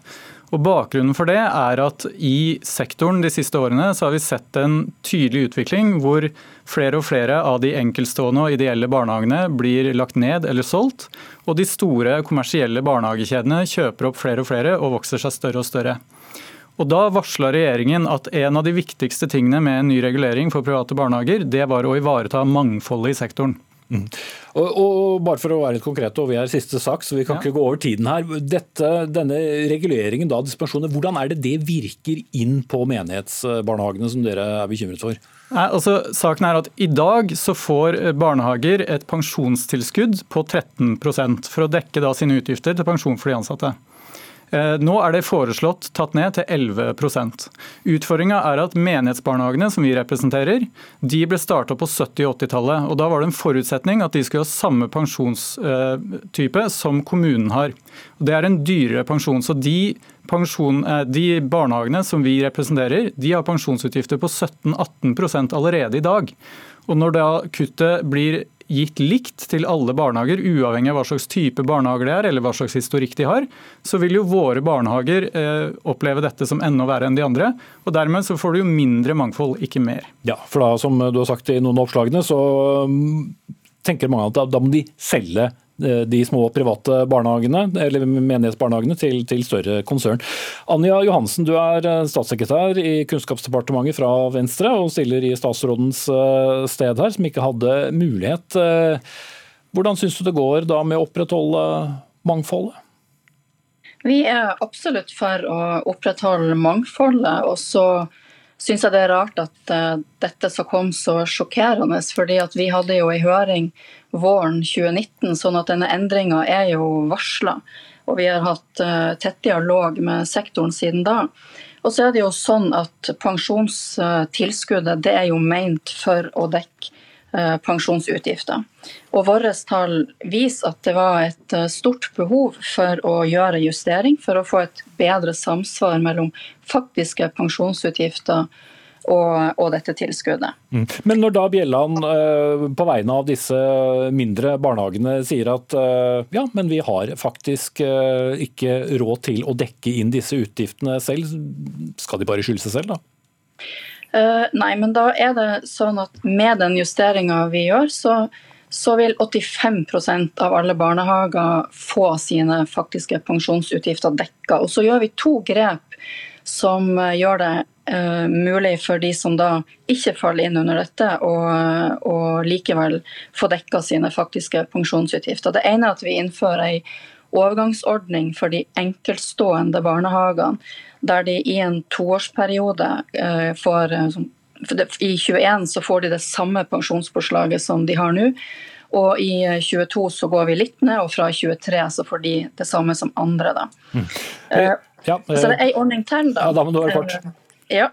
Og Bakgrunnen for det er at i sektoren de siste årene så har vi sett en tydelig utvikling hvor flere og flere av de enkeltstående og ideelle barnehagene blir lagt ned eller solgt, og de store kommersielle barnehagekjedene kjøper opp flere og flere og vokser seg større og større. Og Da varsla regjeringen at en av de viktigste tingene med en ny regulering for private barnehager, det var å ivareta mangfoldet i sektoren. Mm. Og, og, bare for å være litt konkret, og vi er siste sak, så vi kan ja. ikke gå over tiden her. Dette, denne reguleringen, da, dispensjoner, hvordan er det det virker inn på menighetsbarnehagene som dere er bekymret for? Nei, altså, saken er at I dag så får barnehager et pensjonstilskudd på 13 for å dekke da sine utgifter til pensjon for de ansatte. Eh, nå er det foreslått tatt ned til 11% Utfordringa er at menighetsbarnehagene som vi representerer, de ble starta på 70- og 80-tallet. og Da var det en forutsetning at de skulle ha samme pensjonstype som kommunen har. Det er en dyrere pensjon. så de, eh, de barnehagene som vi representerer, de har pensjonsutgifter på 17-18 allerede i dag. Og Når da kuttet blir gitt likt til alle barnehager, uavhengig av hva slags type barnehager det er, eller hva slags historikk de har, så vil jo våre barnehager eh, oppleve dette som enda verre enn de andre. og Dermed så får du jo mindre mangfold, ikke mer. Ja, for da, som du har sagt i noen av oppslagene, så mm, tenker mange at da, må de selge de små private barnehagene, eller menighetsbarnehagene til, til, større konsern. Anja Johansen, du er eh, statssekretær i Kunnskapsdepartementet fra Venstre og stiller i statsrådens eh, sted her, som ikke hadde mulighet. Hvordan syns du det går da med å opprettholde mangfoldet? Vi er absolutt for å opprettholde mangfoldet. og så syns jeg det er rart at uh, dette så kom så sjokkerende. fordi at vi hadde jo en høring våren 2019, sånn at denne endringa er jo varsla. Og vi har hatt uh, tett dialog med sektoren siden da. Og så er det jo sånn at pensjonstilskuddet det er jo meint for å dekke pensjonsutgifter. Og våre tall viser at det var et stort behov for å gjøre justering, for å få et bedre samsvar mellom faktiske pensjonsutgifter og, og dette tilskuddet. Mm. Men når da Bjelland uh, på vegne av disse mindre barnehagene sier at ja, men vi har faktisk ikke råd til å dekke inn disse utgiftene selv, skal de bare skylde seg selv da? Nei, men da er det sånn at med den justeringa vi gjør, så, så vil 85% av alle barnehager få sine faktiske pensjonsutgifter dekka. Og så gjør vi to grep som gjør det uh, mulig for de som da ikke faller inn under dette, å likevel få dekka sine faktiske pensjonsutgifter. Det ene er at vi innfører ei overgangsordning for de enkeltstående barnehagene, der de i en toårsperiode uh, får uh, I 21 så får de det samme pensjonspåslaget som de har nå. Og i 22 så går vi litt ned, og fra 23 så får de det samme som andre. da. Mm. Ja, så det er ei ordning til, da. Ja, da må du være kort. Ja.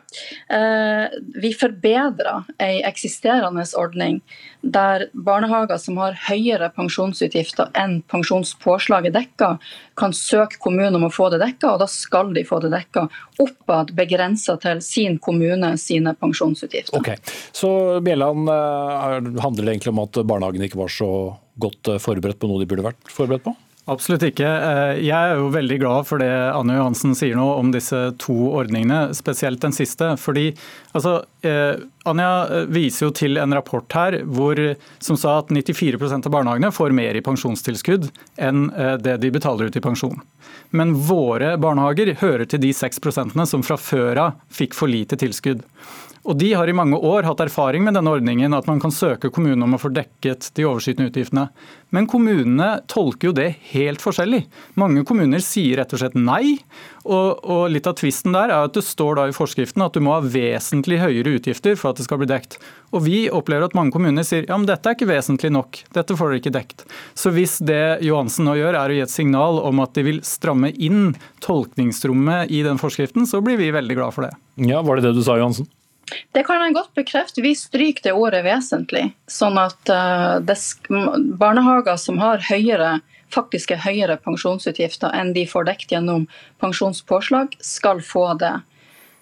Eh, vi forbedrer ei eksisterende ordning der barnehager som har høyere pensjonsutgifter enn pensjonspåslaget dekker, kan søke kommunen om å få det dekka, og da skal de få det dekka oppad begrensa til sin kommune sine pensjonsutgifter. Ok, Så Bjelland, eh, handler det egentlig om at barnehagene ikke var så godt eh, forberedt på noe de burde vært forberedt på? Absolutt ikke. Eh, jeg er jo veldig glad for det Anne Johansen sier nå om disse to ordningene, spesielt den siste. Fordi altså, eh, Anja eh, viser jo til en rapport her hvor, som sa at 94% av barnehagene får mer i pensjonstilskudd enn det de betaler ut i pensjon. Men våre barnehager hører til de 6 som fra før av fikk for lite tilskudd. Og De har i mange år hatt erfaring med denne ordningen, at man kan søke kommunen om å få dekket de overskytende utgiftene. Men kommunene tolker jo det helt forskjellig. Mange kommuner sier rett og slett nei. Og, og litt av tvisten der er at det står da i forskriften at du må ha vesentlig høyere utgifter for at det skal bli dekt. Og vi opplever at mange kommuner sier ja, men dette er ikke vesentlig nok, dette får dere ikke dekt. Så hvis det Johansen nå gjør er å gi et signal om at de vil stramme inn tolkningsrommet i den forskriften, så blir vi veldig glad for det. Ja, Var det det du sa, Johansen? Det kan jeg godt bekrefte. Vi stryker det ordet vesentlig. Sånn at det, barnehager som har høyere, faktiske høyere pensjonsutgifter enn de får dekt gjennom pensjonspåslag, skal få det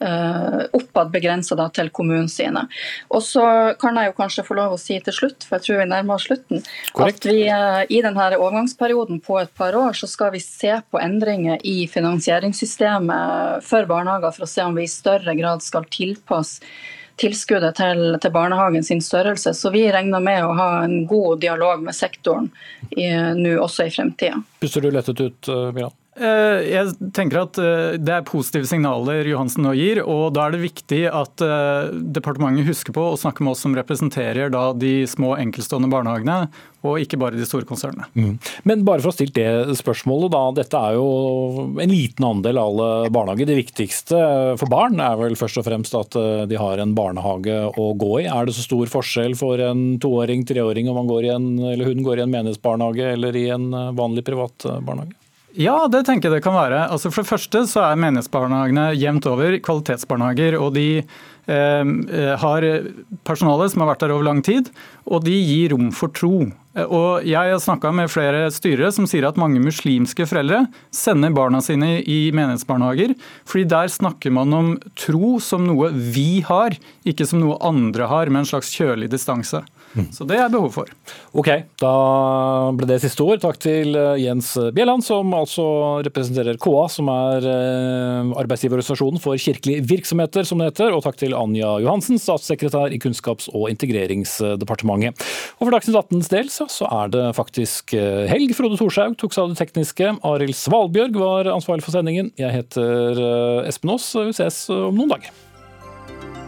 oppad begrensa til kommunen sine. Og så kan jeg jo kanskje få lov å si til slutt, for jeg tror vi nærmer oss slutten, Correct. at vi uh, i denne overgangsperioden på et par år så skal vi se på endringer i finansieringssystemet for barnehager for å se om vi i større grad skal tilpasse tilskuddet til, til, barnehagen sin størrelse. Så vi regner med å ha en god dialog med sektoren nå også i fremtida. Puster du lettet ut, Miran? Eh, jeg tenker at eh, Det er positive signaler Johansen nå gir. og Da er det viktig at eh, departementet husker på å snakke med oss som representerer de små enkeltstående barnehagene, og ikke bare de store konsernene. Mm. Men bare for å stille det spørsmålet, da. Dette er jo en liten andel av alle barnehager. Det viktigste for barn er vel først og fremst at de har en barnehage å gå i. Er det så stor forskjell for en toåring, treåring om han går i en, eller hun går i en menighetsbarnehage eller i en vanlig privat barnehage? Ja, det tenker jeg det kan være. Altså for det første så er menighetsbarnehagene jevnt over kvalitetsbarnehager. og de eh, har personale som har vært der over lang tid, og de gir rom for tro. Og Jeg har snakka med flere styrere som sier at mange muslimske foreldre sender barna sine i menighetsbarnehager, fordi der snakker man om tro som noe vi har, ikke som noe andre har, med en slags kjølig distanse. Så det er behov for. Ok, da ble det siste ord. Takk til eh, Jens Bjelland, som altså representerer KA, som er eh, arbeidsgiverorganisasjonen for kirkelige virksomheter, som det heter. Og takk til Anja Johansen, statssekretær i Kunnskaps- og integreringsdepartementet. Og for Dagsnytt 18s del så er det faktisk eh, helg. Frode Thorshaug tok seg av det tekniske. Arild Svalbjørg var ansvarlig for sendingen. Jeg heter Espen Aas. Vi ses om noen dager.